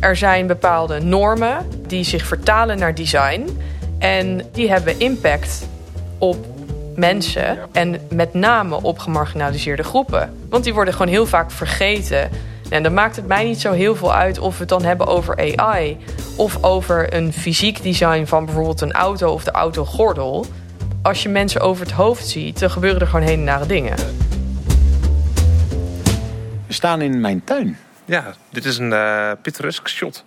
Er zijn bepaalde normen die zich vertalen naar design. En die hebben impact op mensen en met name op gemarginaliseerde groepen. Want die worden gewoon heel vaak vergeten. En dan maakt het mij niet zo heel veel uit of we het dan hebben over AI of over een fysiek design van bijvoorbeeld een auto of de autogordel. Als je mensen over het hoofd ziet, dan gebeuren er gewoon hele nare dingen. We staan in mijn tuin. Ja, dit is een uh, pittoresk shot.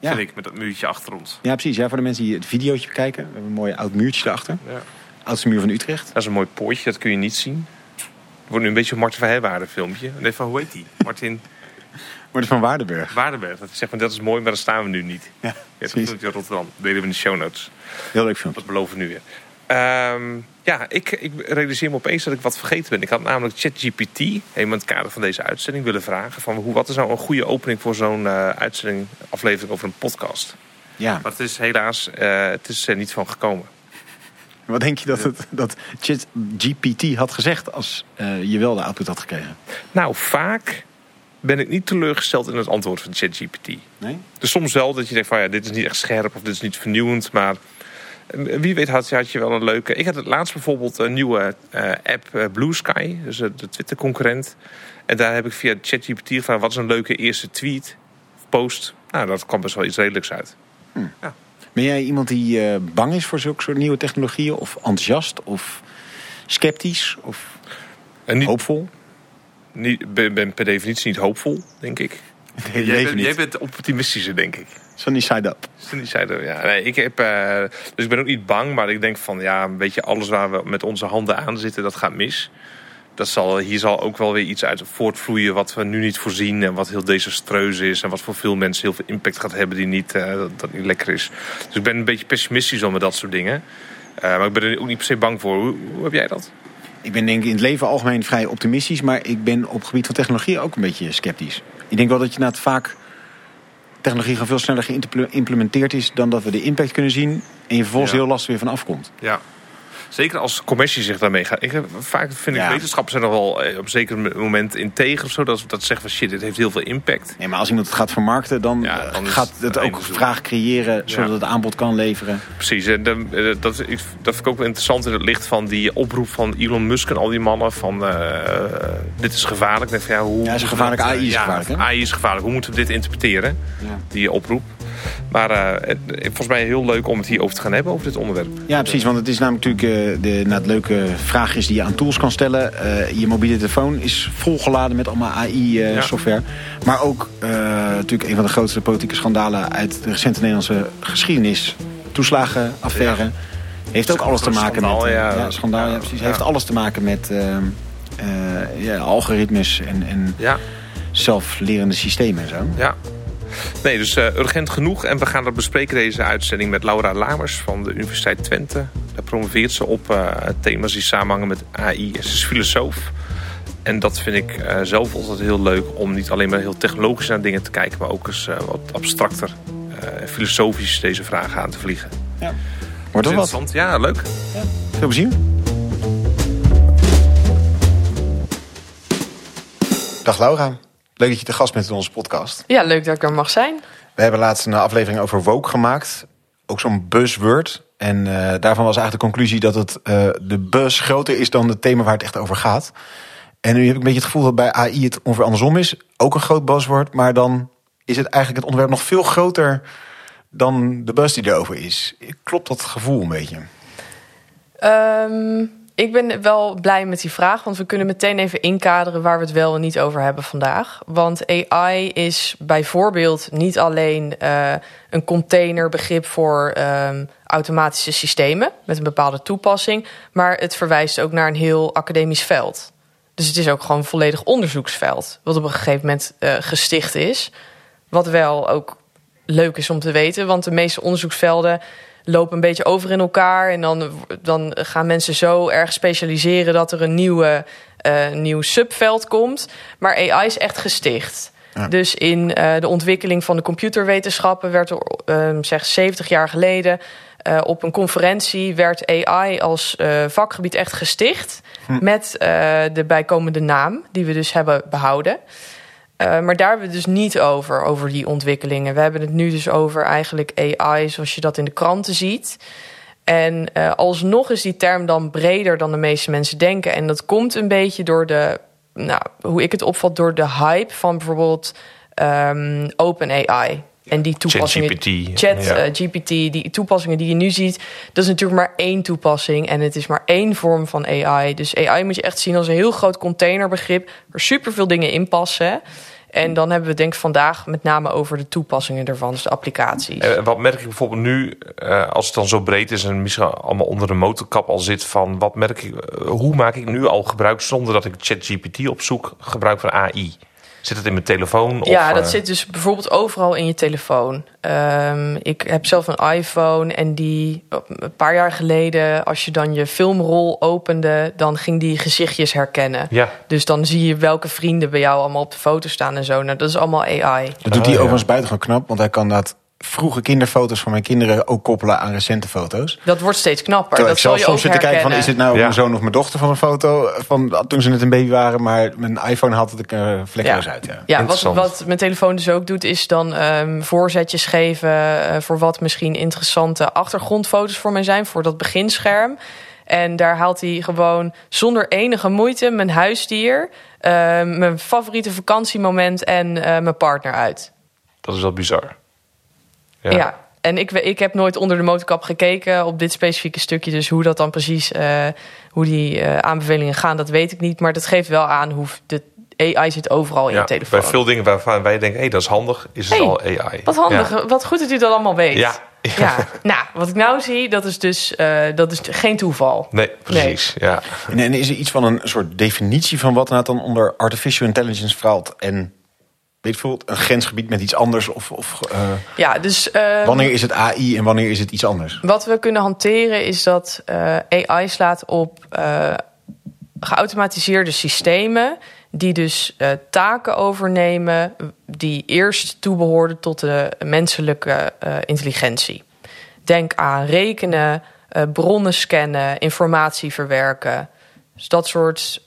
Ja. Vind ik, met dat muurtje achter ons. Ja, precies. Ja, voor de mensen die het videootje bekijken. We hebben een mooi oud muurtje erachter. Ja. Oudste muur van Utrecht. Dat is een mooi poortje, dat kun je niet zien. Het wordt nu een beetje een Martin van Herwaarden filmpje. Nee, van hoe heet die? Martin Wordt van Waardenburg. Waardenberg. Dat zegt van dat is mooi, maar daar staan we nu niet. Ja, Ja, dat precies. filmpje in Rotterdam. Dat deden we in de show notes. Heel leuk filmpje. Dat beloven we nu weer. Ehm, ja, ik, ik realiseer me opeens dat ik wat vergeten ben. Ik had namelijk ChatGPT, helemaal in het kader van deze uitzending, willen vragen. Van hoe, wat is nou een goede opening voor zo'n eh, uitzending, aflevering over een podcast? Ja. Maar het is helaas eh, het is er niet van gekomen. Wat denk je dat, het, dat ChatGPT had gezegd als eh, je wel de output had gekregen? Nou, vaak ben ik niet teleurgesteld in het antwoord van ChatGPT. Nee? Dus soms wel dat je denkt van ja, dit is niet echt scherp of dit is niet vernieuwend. Maar eh, wie weet had, had je wel een leuke... Ik had het laatst bijvoorbeeld een nieuwe eh, app eh, Blue Sky. Dus eh, de Twitter concurrent. En daar heb ik via ChatGPT gevraagd wat is een leuke eerste tweet of post. Nou, dat kwam best wel iets redelijks uit. Ben jij iemand die bang is voor zulke soort nieuwe technologieën? Of enthousiast? Of sceptisch? Of En niet, hoopvol? niet, ben, ben per definitie niet hoopvol, denk ik. Nee, Jij, bent, jij bent optimistischer, denk ik. Sunny side up. Die zeiden, ja, nee, ik heb, eh, dus ik ben ook niet bang, maar ik denk van ja, weet je, alles waar we met onze handen aan zitten, dat gaat mis. Dat zal, hier zal ook wel weer iets uit voortvloeien wat we nu niet voorzien en wat heel desastreus is en wat voor veel mensen heel veel impact gaat hebben die niet, eh, dat, dat niet lekker is. Dus ik ben een beetje pessimistisch om met dat soort dingen. Eh, maar ik ben er ook niet per se bang voor. Hoe, hoe heb jij dat? Ik ben denk ik in het leven algemeen vrij optimistisch, maar ik ben op het gebied van technologie ook een beetje sceptisch. Ik denk wel dat je na het vaak technologie gewoon veel sneller geïmplementeerd is dan dat we de impact kunnen zien en je vervolgens Ja. heel lastig weer van afkomt. Ja. Zeker als commercie zich daarmee gaat. Ik heb, vaak vind ik Ja. wetenschappers zijn nog wel eh, op een zeker moment integer of zo. Dat, dat ze zeggen van shit, dit heeft heel veel impact. Nee, maar als iemand het gaat vermarkten, dan, Ja, dan gaat het ook vraag creëren zodat het aanbod kan leveren. Precies, en dan, eh, dat, dat vind ik ook wel interessant in het licht van die oproep van Elon Musk en al die mannen van eh, dit is gevaarlijk. Denk van, ja, hoe, Ja, is gevaarlijk. AI is gevaarlijk, hè? AI is gevaarlijk. Hoe moeten we dit interpreteren, Ja. die oproep? Maar het- volgens mij heel leuk om het hier over te gaan hebben, over dit onderwerp. Ja, precies. Want het is namelijk natuurlijk eh, de, nou, het leuke vraagjes die je aan tools kan stellen. Eh, je mobiele telefoon is volgeladen met allemaal Ja. AI-software. Maar ook natuurlijk een van de grootste politieke schandalen uit de recente Nederlandse geschiedenis. Toeslagenaffaire. Ja. Heeft ook alles te maken Schandaal, met... ja. ja, schandaal, ja, precies. Heeft alles te maken met eh, eh, ja, algoritmes en, en zelflerende systemen en zo. ja. Nee, dus eh, urgent genoeg. En we gaan dat bespreken, deze uitzending, met Laura Lamers van de Universiteit Twente. Daar promoveert ze op eh, thema's die samenhangen met AI. Ze is filosoof. En dat vind ik eh, zelf altijd heel leuk om niet alleen maar heel technologisch naar dingen te kijken, maar ook eens eh, wat abstracter eh, en filosofisch deze vragen aan te vliegen. Wordt toch wat? Interessant, ja, leuk. Veel plezier. Dag Laura. Leuk dat je te gast bent in onze podcast. Ja, leuk dat ik er mag zijn. We hebben laatst een aflevering over woke gemaakt. Ook zo'n buzzword. En eh, daarvan was eigenlijk de conclusie dat het, eh, de buzz groter is dan het thema waar het echt over gaat. En nu heb ik een beetje het gevoel dat bij AI het ongeveer andersom is. Ook een groot buzzword, maar dan is het eigenlijk het onderwerp nog veel groter dan de buzz die erover is. Klopt dat gevoel een beetje? Ehm, ik ben wel blij met die vraag, want we kunnen meteen even inkaderen waar we het wel en niet over hebben vandaag. Want AI is bijvoorbeeld niet alleen eh, een containerbegrip voor ehm, automatische systemen met een bepaalde toepassing, maar het verwijst ook naar een heel academisch veld. Dus het is ook gewoon een volledig onderzoeksveld, wat op een gegeven moment eh, gesticht is. Wat wel ook leuk is om te weten, want de meeste onderzoeksvelden lopen een beetje over in elkaar. En dan, dan gaan mensen zo erg specialiseren dat er een nieuwe, eh, nieuw subveld komt. Maar AI is echt gesticht. Ja. Dus in eh, de ontwikkeling van de computerwetenschappen werd er eh, zeg 70 jaar geleden eh, op een conferentie werd AI als vakgebied echt gesticht. Met eh, de bijkomende naam, die we dus hebben behouden. Uh, maar daar hebben we dus niet over, over die ontwikkelingen. We hebben het nu dus over eigenlijk AI zoals je dat in de kranten ziet. En uh, alsnog is die term dan breder dan de meeste mensen denken. En dat komt een beetje door de, nou, hoe ik het opvat, door de hype van bijvoorbeeld um, OpenAI. En die toepassingen, Chat, ja. uh, GPT, die toepassingen die je nu ziet, dat is natuurlijk maar één toepassing en het is maar één vorm van AI. Dus AI moet je echt zien als een heel groot containerbegrip waar superveel dingen in passen. En dan hebben we denk ik vandaag met name over de toepassingen ervan, dus de applicaties. Uh, wat merk ik bijvoorbeeld nu, uh, als het dan zo breed is en misschien allemaal onder de motorkap al zit, van wat merk ik, hoe maak ik nu al gebruik zonder dat ik ChatGPT opzoek, gebruik van AI? Zit het in mijn telefoon? Ja, of, dat zit dus bijvoorbeeld overal in je telefoon. Um, ik heb zelf een iPhone en die een paar jaar geleden, als je dan je filmrol opende, dan ging die gezichtjes herkennen. Ja. Dus dan zie je welke vrienden bij jou allemaal op de foto staan en zo. Nou, dat is allemaal AI. Dat doet hij oh, overigens ja. buitengewoon knap, want hij kan dat vroege kinderfoto's van mijn kinderen ook koppelen aan recente foto's. Dat wordt steeds knapper. Terwijl dat ik zelf soms zit te kijken van is dit nou Ja. mijn zoon of mijn dochter van een foto van toen ze net een baby waren, maar mijn iPhone had het ik uh, vlekkeloos Ja. uit. Ja. Ja, wat, wat mijn telefoon dus ook doet, is dan ehm, voorzetjes geven eh, voor wat misschien interessante achtergrondfoto's voor mij zijn, voor dat beginscherm. En daar haalt hij gewoon zonder enige moeite mijn huisdier, ehm, mijn favoriete vakantiemoment en eh, mijn partner uit. Dat is wel bizar. Ja. En ik, we- ik heb nooit onder de motorkap gekeken op dit specifieke stukje. Dus hoe dat dan precies, eh, hoe die eh, aanbevelingen gaan, dat weet ik niet. Maar dat geeft wel aan hoe de AI zit overal in Ja, je telefoon. Bij veel dingen waarvan wij denken, hé, hey, dat is handig, is het al AI. Wat handig, Ja. wat goed dat u dat allemaal weet. Ja. Ja. nou, wat ik nou zie, dat is dus eh, dat is geen toeval. Nee, precies. Ja. En, en is er iets van een soort definitie van wat nou dan onder artificial intelligence valt en veel, een grensgebied met iets anders of, of eh, Ja, dus eh, wanneer is het AI en wanneer is het iets anders? wat we kunnen hanteren is dat eh, AI slaat op eh, geautomatiseerde systemen die dus taken overnemen die eerst toebehoorden tot de menselijke intelligentie. Denk aan rekenen, bronnen scannen, informatie verwerken. Dus dat soort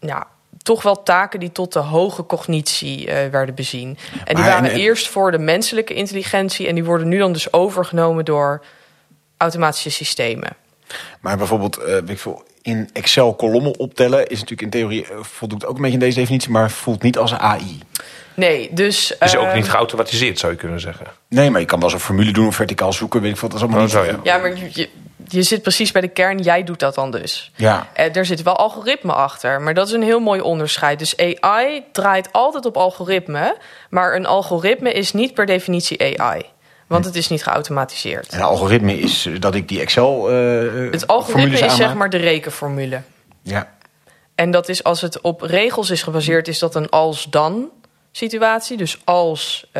ja, toch wel taken die tot de hoge cognitie eh, werden bezien. En die Maar- waren en- en- eerst voor de menselijke intelligentie en die worden nu dan dus overgenomen door automatische systemen. Maar bijvoorbeeld, eh, weet ik veel, in Excel kolommen optellen is natuurlijk in theorie eh, voldoet ook een beetje in deze definitie, maar voelt niet als AI. Nee, dus. Is ook niet geautomatiseerd, zou je kunnen zeggen. Nee, maar je kan wel zo'n formule doen of verticaal zoeken, weet ik. Dat is allemaal Oh, niet zo, ja. Ja, maar je, je, zit precies bij de kern. Jij doet dat dan dus. Ja. Eh, er zit wel algoritme achter, maar dat is een heel mooi onderscheid. Dus AI draait altijd op algoritme, maar een algoritme is niet per definitie AI. Want het is niet geautomatiseerd. En een algoritme is eh, dat ik die Excel eh Het algoritme is zeg maar de rekenformule. Ja. En dat is als het op regels is gebaseerd, is dat een als-dan situatie. Dus als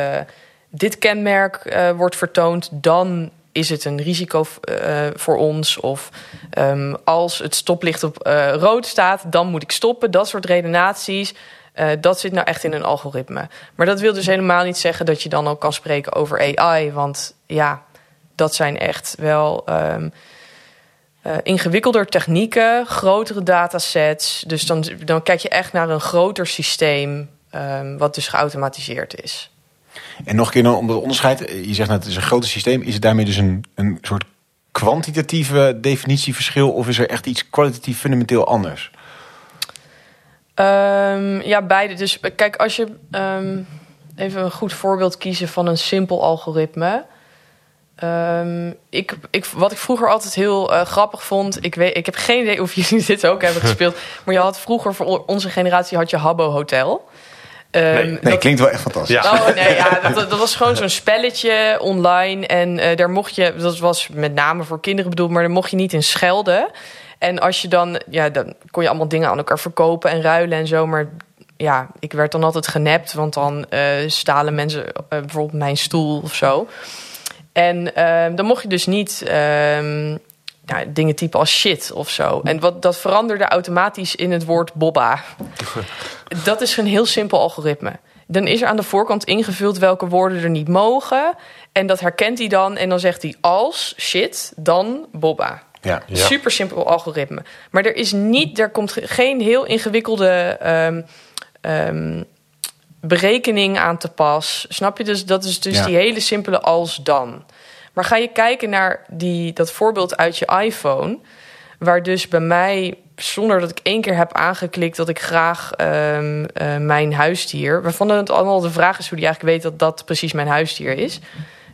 dit kenmerk wordt vertoond, dan is het een risico eh, voor ons. Of ehm, als het stoplicht op eh, rood staat, dan moet ik stoppen. Dat soort redenaties. eh, dat zit nou echt in een algoritme. Maar dat wil dus helemaal niet zeggen dat je dan ook kan spreken over AI. Want ja, dat zijn echt wel eh, ingewikkelder technieken, grotere datasets. Dus dan, dan kijk je echt naar een groter systeem, ehm, wat dus geautomatiseerd is. En nog een keer om dat onderscheid. eh, Je zegt net, het is een groot systeem. Is het daarmee dus een, een soort kwantitatieve definitieverschil? Of is er echt iets kwalitatief fundamenteel anders? Ehm, ja, beide. Dus kijk, als je ehm, even een goed voorbeeld kiezen van een simpel algoritme. Ehm, ik, ik, wat ik vroeger altijd heel eh, grappig vond, ik, weet, ik heb geen idee of jullie dit ook hebben gespeeld, maar je had vroeger voor onze generatie had je Habbo Hotel. Ehm, Nee. Nee, dat- klinkt wel echt fantastisch. Ja. Oh nee, ja, dat, dat was gewoon zo'n spelletje online. En eh, daar mocht je, dat was met name voor kinderen bedoeld, maar daar mocht je niet in schelden. En als je dan, ja, dan kon je allemaal dingen aan elkaar verkopen en ruilen en zo. Maar ja, ik werd dan altijd genept, want dan eh, stalen mensen eh, bijvoorbeeld mijn stoel of zo. En ehm, dan mocht je dus niet ehm, ja, dingen typen als shit of zo. En wat, dat veranderde automatisch in het woord bobba. dat is een heel simpel algoritme. Dan is er aan de voorkant ingevuld welke woorden er niet mogen. En dat herkent hij dan. En dan zegt hij als shit, dan bobba. Ja. Ja. Super simpel algoritme. Maar er is niet, er komt ge- geen heel ingewikkelde ehm, ehm, berekening aan te pas. Snap je? Dus dat is dus Ja. die hele simpele als dan. Maar ga je kijken naar die, dat voorbeeld uit je iPhone, waar dus bij mij, zonder dat ik één keer heb aangeklikt dat ik graag ehm, eh, mijn huisdier, waarvan het allemaal de vraag is hoe die eigenlijk weet dat dat precies mijn huisdier is,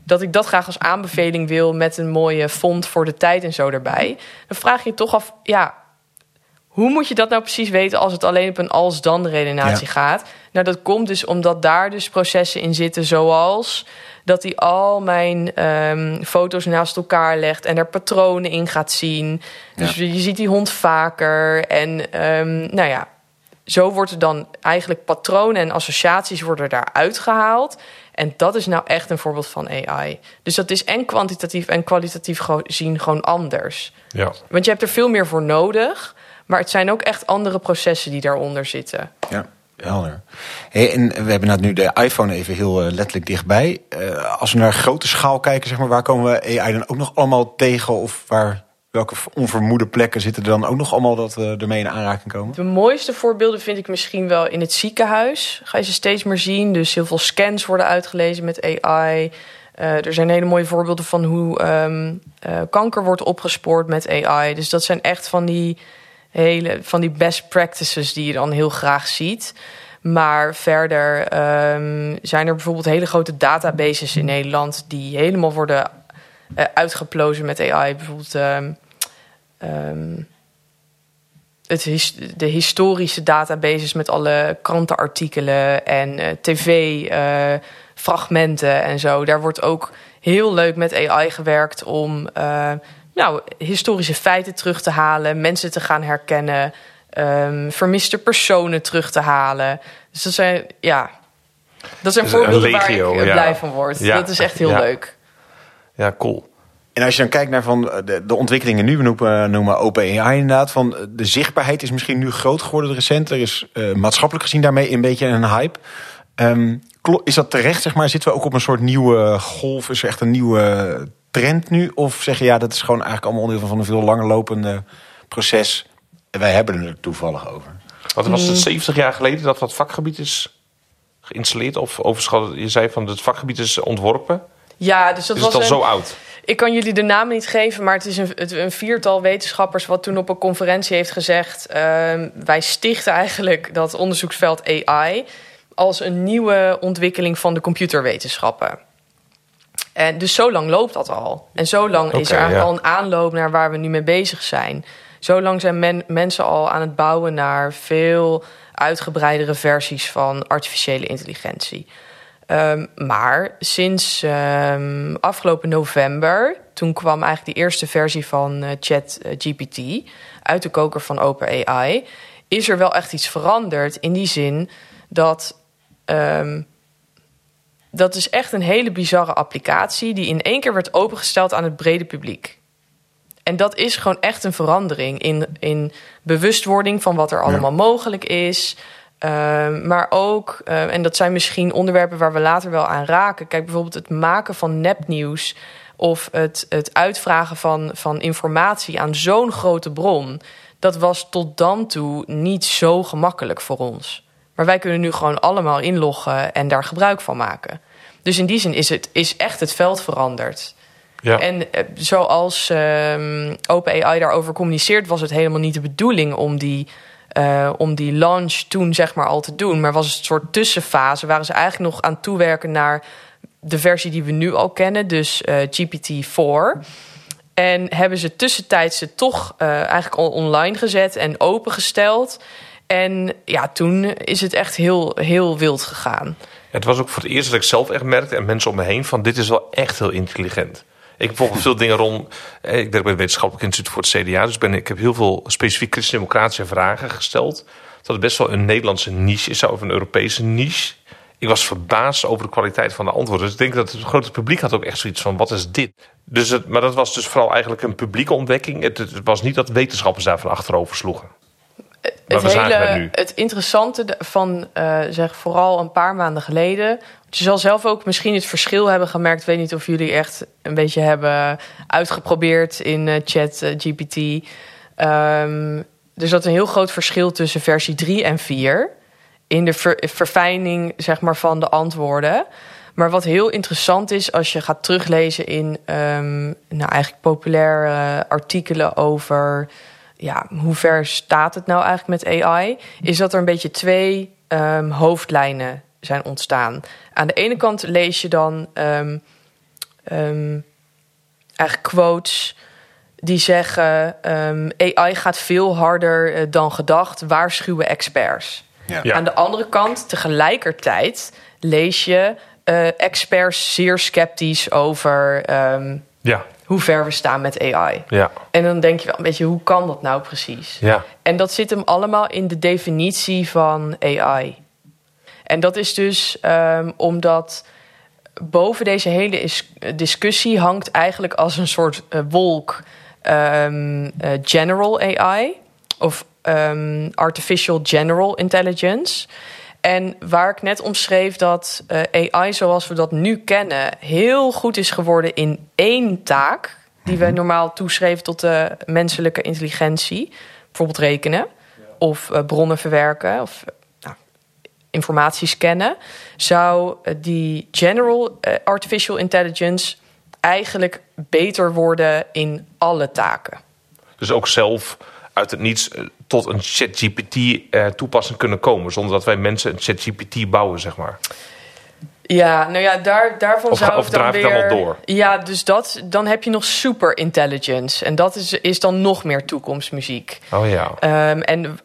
dat ik dat graag als aanbeveling wil met een mooie font voor de tijd en zo erbij, dan vraag je je toch af, ja, hoe moet je dat nou precies weten als het alleen op een als-dan redenatie Ja. gaat? Nou, dat komt dus omdat daar dus processen in zitten zoals dat hij al mijn ehm, foto's naast elkaar legt en er patronen in gaat zien. Dus je ziet die hond vaker en ehm, nou ja, zo wordt er dan eigenlijk patronen en associaties worden daaruit gehaald. En dat is nou echt een voorbeeld van AI. Dus dat is en kwantitatief en kwalitatief gezien gewoon anders. Ja. Want je hebt er veel meer voor nodig. Maar het zijn ook echt andere processen die daaronder zitten. Ja, helder. Hey, en we hebben nou nu de iPhone even heel eh, letterlijk dichtbij. Eh, als we naar grote schaal kijken, zeg maar, waar komen we AI dan ook nog allemaal tegen? Of waar, welke onvermoede plekken zitten er dan ook nog allemaal dat we ermee in aanraking komen? De mooiste voorbeelden vind ik misschien wel in het ziekenhuis. Ga je ze steeds meer zien. Dus heel veel scans worden uitgelezen met AI. Eh, er zijn hele mooie voorbeelden van hoe ehm, eh, kanker wordt opgespoord met AI. Dus dat zijn echt van die, hele, van die best practices die je dan heel graag ziet. Maar verder ehm, zijn er bijvoorbeeld hele grote databases in Nederland die helemaal worden eh, uitgeplozen met AI. Bijvoorbeeld ehm, ehm, het de historische databases met alle krantenartikelen en eh, tv-fragmenten en zo. Daar wordt ook heel leuk met AI gewerkt om eh, nou, historische feiten terug te halen, mensen te gaan herkennen, ehm, vermiste personen terug te halen. Dus dat zijn, ja, dat zijn Dus voorbeelden legio, waar ik eh, ja. blij van word. Ja, Dat is echt heel ja. leuk. ja, cool. En als je dan kijkt naar van eh, de, de ontwikkelingen nu, we noemen, noemen OpenAI inderdaad, van eh, de zichtbaarheid is misschien nu groot geworden recent. Er is eh, maatschappelijk gezien daarmee een beetje een hype. Ehm, klo- is dat terecht, zeg maar? Zitten we ook op een soort nieuwe golf? Is er echt een nieuwe trend nu? Of zeg je ja, dat is gewoon eigenlijk allemaal onderdeel van een veel langer lopende proces. En wij hebben het er toevallig over. Wat was het 70 jaar geleden dat dat vakgebied is geïnstalleerd? Of overschat, je zei van het vakgebied is ontworpen. Ja, dus dat Is het was al een, zo oud? Ik kan jullie de namen niet geven, maar het is een, het- een viertal wetenschappers wat toen op een conferentie heeft gezegd: ehm, wij stichten eigenlijk dat onderzoeksveld AI als een nieuwe ontwikkeling van de computerwetenschappen. En dus zo lang loopt dat al. En zo lang is er ja. al een aanloop naar waar we nu mee bezig zijn. Zo lang zijn men- mensen al aan het bouwen naar veel uitgebreidere versies van artificiële intelligentie. Ehm, maar sinds ehm, afgelopen november, toen kwam eigenlijk die eerste versie van eh, ChatGPT uit de koker van OpenAI, is er wel echt iets veranderd in die zin dat ehm, dat is echt een hele bizarre applicatie die in één keer werd opengesteld aan het brede publiek. En dat is gewoon echt een verandering in, in bewustwording van wat er allemaal mogelijk is. Ehm, maar ook, eh, en dat zijn misschien onderwerpen waar we later wel aan raken. Kijk, bijvoorbeeld het maken van nepnieuws of het, het uitvragen van, van informatie aan zo'n grote bron. Dat was tot dan toe niet zo gemakkelijk voor ons. Maar wij kunnen nu gewoon allemaal inloggen en daar gebruik van maken. Dus in die zin is, het, is echt het veld veranderd. Ja. En eh, zoals ehm OpenAI daarover communiceert, was het helemaal niet de bedoeling om die, eh, om die launch toen zeg maar al te doen. Maar was het een soort tussenfase. Waren ze eigenlijk nog aan toewerken naar de versie die we nu al kennen, dus eh, GPT-4. En hebben ze tussentijds het toch eigenlijk al online gezet en opengesteld. En ja, toen is het echt heel, heel wild gegaan. Het was ook voor het eerst dat ik zelf echt merkte en mensen om me heen van dit is wel echt heel intelligent. Ik bijvoorbeeld veel dingen rond. eh, Ik werk bij het Wetenschappelijk Instituut voor het CDA. Dus ben, ik heb heel veel specifiek christendemocratische vragen gesteld. Dat het best wel een Nederlandse niche is, of een Europese niche. Ik was verbaasd over de kwaliteit van de antwoorden. Dus ik denk dat het grote publiek had ook echt zoiets van: wat is dit? Dus het, maar dat was dus vooral eigenlijk een publieke ontdekking. Het, het was niet dat wetenschappers daarvan achterover sloegen. Het, hele, het interessante van eh, zeg vooral een paar maanden geleden. want Je zal zelf ook misschien het verschil hebben gemerkt. Ik weet niet of jullie echt een beetje hebben uitgeprobeerd in eh, chat eh, GPT. Ehm, er zat een heel groot verschil tussen versie 3 en 4. in de ver- verfijning zeg maar, van de antwoorden. Maar wat heel interessant is als je gaat teruglezen in ehm, nou, eigenlijk populaire artikelen over ja, hoe ver staat het nou eigenlijk met AI, is dat er een beetje twee ehm, hoofdlijnen zijn ontstaan. Aan de ene kant lees je dan ehm, ehm, eigenlijk quotes die zeggen: ehm, AI gaat veel harder eh, dan gedacht, waarschuwen experts. Ja. Aan de andere kant, tegelijkertijd lees je eh, experts zeer sceptisch over ehm, Ja, hoe ver we staan met AI. ja, En dan denk je wel een beetje, hoe kan dat nou precies? ja. En dat zit hem allemaal in de definitie van AI. En dat is dus ehm, omdat boven deze hele is- discussie hangt eigenlijk als een soort eh, wolk ehm, eh, general AI of ehm, artificial general intelligence. En waar ik net omschreef dat eh, AI zoals we dat nu kennen heel goed is geworden in één taak die we normaal toeschreven tot de menselijke intelligentie, bijvoorbeeld rekenen of eh, bronnen verwerken of eh, nou, informatie scannen, zou die general artificial intelligence eigenlijk beter worden in alle taken. Dus ook zelf uit het niets eh, tot een ChatGPT-toepassing kunnen komen. Zonder dat wij mensen een ChatGPT bouwen, zeg maar. Ja, nou ja, daar, daarvan Of zou of ik dan draaf je weer... allemaal door? Ja, dus dat, dan heb je nog super intelligence. En dat is, is dan nog meer toekomstmuziek. Oh ja. Ehm, en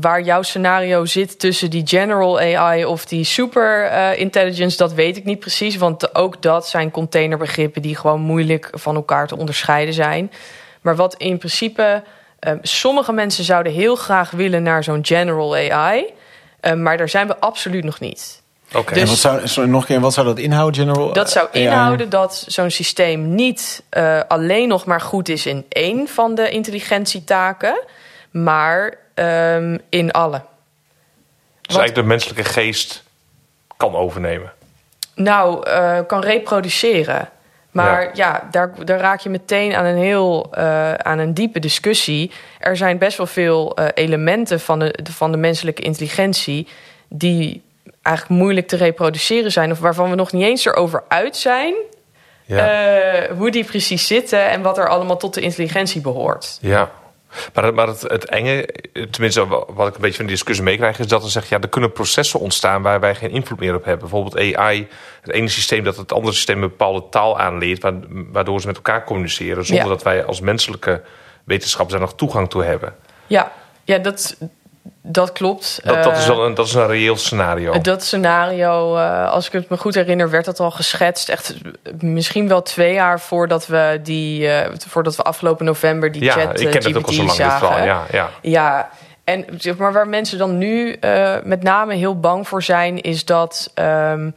waar jouw scenario zit tussen die general AI of die super eh, intelligence, dat weet ik niet precies. Want ook dat zijn containerbegrippen die gewoon moeilijk van elkaar te onderscheiden zijn. Maar wat in principe, ehm, sommige mensen zouden heel graag willen naar zo'n general AI. ehm, maar daar zijn we absoluut nog niet. Oké. En Dus- wat zou, sorry, nog een keer, wat zou dat inhouden, General? Dat zou AI? inhouden dat zo'n systeem niet eh, alleen nog maar goed is in één van de intelligentietaken, maar ehm, in alle. Dus eigenlijk de menselijke geest kan overnemen. Nou, eh, kan reproduceren. Maar ja, daar, daar raak je meteen aan een heel eh, aan een diepe discussie. Er zijn best wel veel eh, elementen van de, van de menselijke intelligentie die eigenlijk moeilijk te reproduceren zijn, of waarvan we nog niet eens erover uit zijn Ja. eh, hoe die precies zitten en wat er allemaal tot de intelligentie behoort. Ja. Maar, het- maar het, het enge, tenminste wa- wat ik een beetje van die discussie meekrijg, is dat er zegt, ja, er kunnen processen ontstaan waar wij geen invloed meer op hebben. Bijvoorbeeld AI, het ene systeem dat het andere systeem een bepaalde taal aanleert, wa- waardoor ze met elkaar communiceren, zonder Ja. dat wij als menselijke wetenschappers daar nog toegang toe hebben. Ja, ja dat, dat klopt. Dat, dat, Eh, is wel een, dat is een reëel scenario. Dat scenario, eh, als ik het me goed herinner, werd dat al geschetst. Echt misschien wel twee jaar voordat we die, eh, voordat we afgelopen november die ja, chat ik eh, ken het ook al zo lang, zagen. Ja, ja. Ja, en zeg maar waar mensen dan nu eh, met name heel bang voor zijn, is dat, ehm,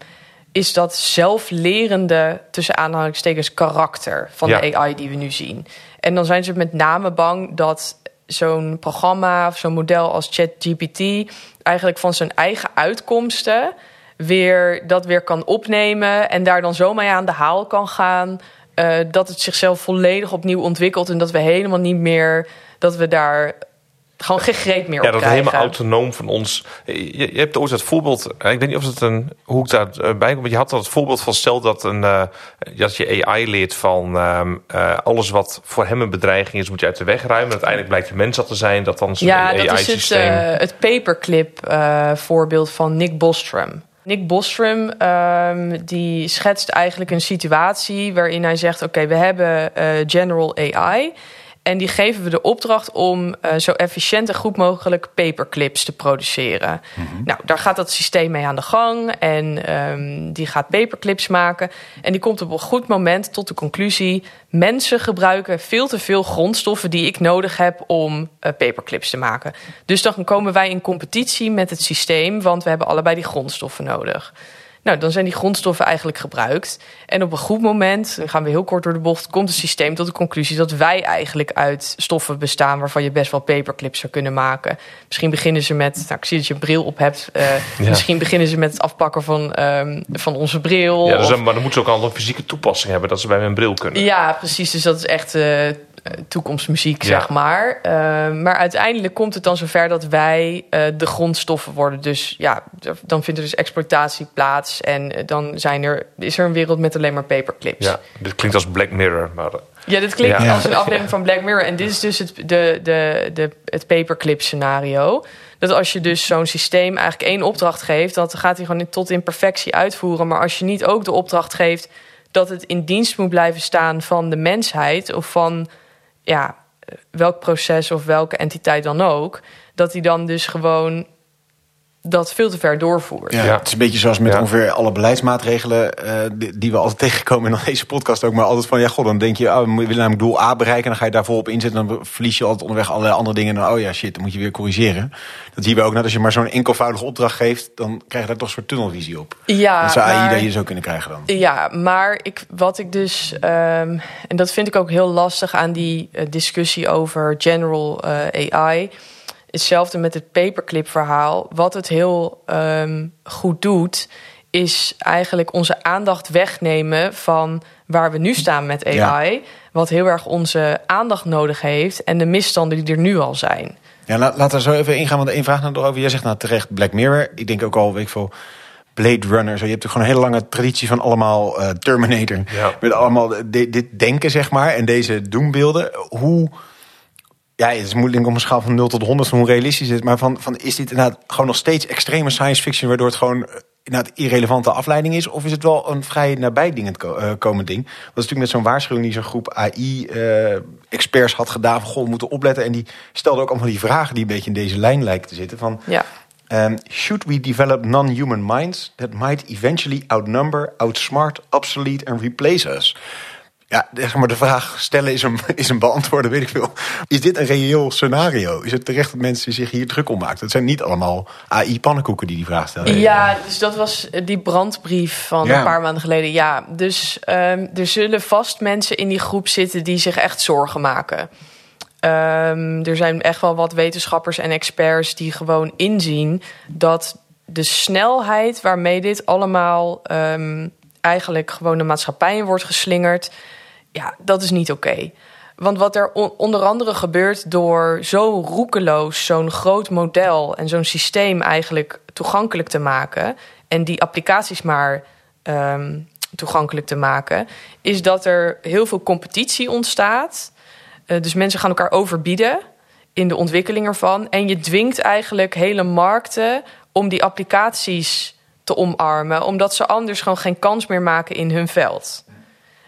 is dat zelflerende, tussen aanhalingstekens, karakter van Ja. de AI die we nu zien. En dan zijn ze met name bang dat zo'n programma of zo'n model als ChatGPT eigenlijk van zijn eigen uitkomsten weer dat weer kan opnemen en daar dan zo mee aan de haal kan gaan. eh, dat het zichzelf volledig opnieuw ontwikkelt en dat we helemaal niet meer dat we daar gewoon geen greep meer Ja, op dat krijgen. helemaal autonoom van ons. Je, je hebt ooit het voorbeeld. eh, Ik weet niet of het een. hoe ik daarbij kom. Maar je had het voorbeeld van. stel dat, een, eh, dat je AI leert van. ehm, eh, alles wat voor hem een bedreiging is, moet je uit de weg ruimen. En uiteindelijk blijkt de mens dat te zijn. Dat dan zo'n Ja, dat is het, AI-systeem. eh, het paperclip eh, voorbeeld van Nick Bostrom. Nick Bostrom ehm, die schetst eigenlijk een situatie waarin hij zegt: Oké, we hebben eh, General AI. En die geven we de opdracht om eh, zo efficiënt en goed mogelijk paperclips te produceren. Nou, daar gaat dat systeem mee aan de gang. En ehm, die gaat paperclips maken. En die komt op een goed moment tot de conclusie: mensen gebruiken veel te veel grondstoffen die ik nodig heb om eh, paperclips te maken. Dus dan komen wij in competitie met het systeem, want we hebben allebei die grondstoffen nodig. Nou, dan zijn die grondstoffen eigenlijk gebruikt. En op een goed moment, dan gaan we heel kort door de bocht, komt het systeem tot de conclusie dat wij eigenlijk uit stoffen bestaan waarvan je best wel paperclips zou kunnen maken. Misschien beginnen ze met, nou, ik zie dat je een bril op hebt. eh, Ja. Misschien beginnen ze met het afpakken van, ehm, van onze bril. ja, dus of- maar dan moeten ze ook al een fysieke toepassing hebben. Dat ze bij mijn bril kunnen. ja, precies. Dus dat is echt eh, toekomstmuziek, Ja. zeg maar. Eh, maar uiteindelijk komt het dan zover dat wij eh, de grondstoffen worden. Dus ja, dan vindt er dus exploitatie plaats. En eh, dan zijn er, is er een wereld met alleen maar paperclips. Ja, dit klinkt als Black Mirror, maar eh, Ja, dit klinkt Ja. als een aflevering van Black Mirror. En dit is dus het, de, de, de, het paperclip scenario. Dat als je dus zo'n systeem eigenlijk één opdracht geeft... dat gaat hij gewoon tot in perfectie uitvoeren. Maar als je niet ook de opdracht geeft... dat het in dienst moet blijven staan van de mensheid... of van ja, welk proces of welke entiteit dan ook... dat hij dan dus gewoon dat veel te ver doorvoert. Ja, Ja. Het is een beetje zoals met Ja. ongeveer alle beleidsmaatregelen eh, die, die we altijd tegenkomen in deze podcast ook. Maar altijd van, ja god, dan denk je, oh, we willen namelijk doel A bereiken. En dan ga je daar volop inzetten. Dan verlies je altijd onderweg allerlei andere dingen. En dan, oh ja, shit, dan moet je weer corrigeren. Dat zien we ook net als je maar zo'n enkelvoudige opdracht geeft. Dan krijg je daar toch een soort tunnelvisie op. Ja, dat zou AI dat je zo kunnen krijgen dan. Ja, maar ik, wat ik dus, ehm, en dat vind ik ook heel lastig aan die eh, discussie over general eh, AI. Hetzelfde met het paperclip verhaal. Wat het heel ehm, goed doet, is eigenlijk onze aandacht wegnemen van waar we nu staan met AI. Wat heel erg onze aandacht nodig heeft en de misstanden die er nu al zijn. Ja, laat, laten we zo even ingaan, want één vraag nog erover. Jij zegt nou terecht Black Mirror. Ik denk ook al, weet ik veel, Blade Runner. Zo. Je hebt natuurlijk gewoon een hele lange traditie van allemaal eh, Terminator. Ja. Met allemaal de- dit denken, zeg maar, en deze doembeelden. Hoe... Ja, het is moeilijk om een schaal van 0 tot 100 hoe realistisch het is. Maar van, van, is dit inderdaad gewoon nog steeds extreme science fiction... waardoor het gewoon eh, inderdaad irrelevante afleiding is? Of is het wel een vrij nabij ding ko- eh, komend ding? Dat is natuurlijk met zo'n waarschuwing die zo'n groep AI-experts had gedaan... van, goh, we moeten opletten. En die stelde ook allemaal die vragen die een beetje in deze lijn lijken te zitten. Van, Ja. Um, should we develop non-human minds that might eventually outnumber, outsmart, obsolete and replace us? Ja, zeg maar de vraag stellen is een, is een beantwoorden, weet ik veel. Is dit een reëel scenario? Is het terecht dat mensen zich hier druk om maken? Het zijn niet allemaal AI-pannenkoeken die die vraag stellen. Ja, dus dat was eh, die brandbrief van Ja. een paar maanden geleden. Ja, dus ehm, er zullen vast mensen in die groep zitten die zich echt zorgen maken. Ehm, er zijn echt wel wat wetenschappers en experts die gewoon inzien dat de snelheid waarmee dit allemaal ehm, eigenlijk gewoon de maatschappij in wordt geslingerd, ja, dat is niet oké. Want wat er on- onder andere gebeurt door zo roekeloos zo'n groot model en zo'n systeem eigenlijk toegankelijk te maken en die applicaties maar ehm, toegankelijk te maken, is dat er heel veel competitie ontstaat. Eh, dus mensen gaan elkaar overbieden in de ontwikkeling ervan. En je dwingt eigenlijk hele markten om die applicaties te omarmen, omdat ze anders gewoon geen kans meer maken in hun veld.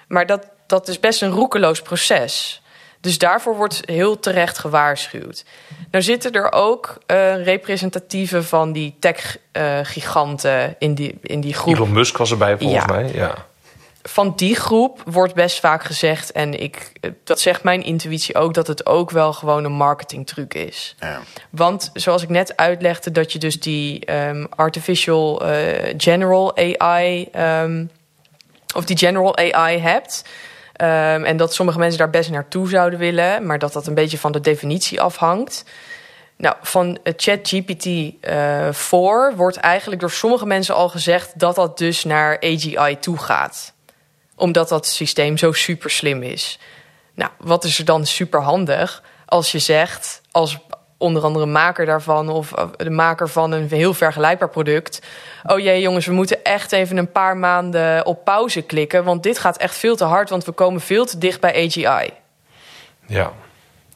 Maar dat, dat is best een roekeloos proces. Dus daarvoor wordt heel terecht gewaarschuwd. Nou zitten er ook eh, representatieven van die tech-giganten in, die, in die groep Elon Musk was erbij volgens Ja. mij. Ja. van die groep wordt best vaak gezegd, en ik, dat zegt mijn intuïtie ook, dat het ook wel gewoon een marketingtruc is. Ja. Want zoals ik net uitlegde, dat je dus die ehm, artificial eh, general AI, ehm, of die general AI hebt. Ehm, en dat sommige mensen daar best naartoe zouden willen, maar dat dat een beetje van de definitie afhangt. Nou, van eh, ChatGPT eh 4 wordt eigenlijk door sommige mensen al gezegd dat dat dus naar AGI toe gaat. Omdat dat systeem zo super slim is. Nou, wat is er dan super handig als je zegt, als onder andere maker daarvan of de maker van een heel vergelijkbaar product. Oh jee, jongens, we moeten echt even een paar maanden op pauze klikken, want dit gaat echt veel te hard, want we komen veel te dicht bij AGI. ja.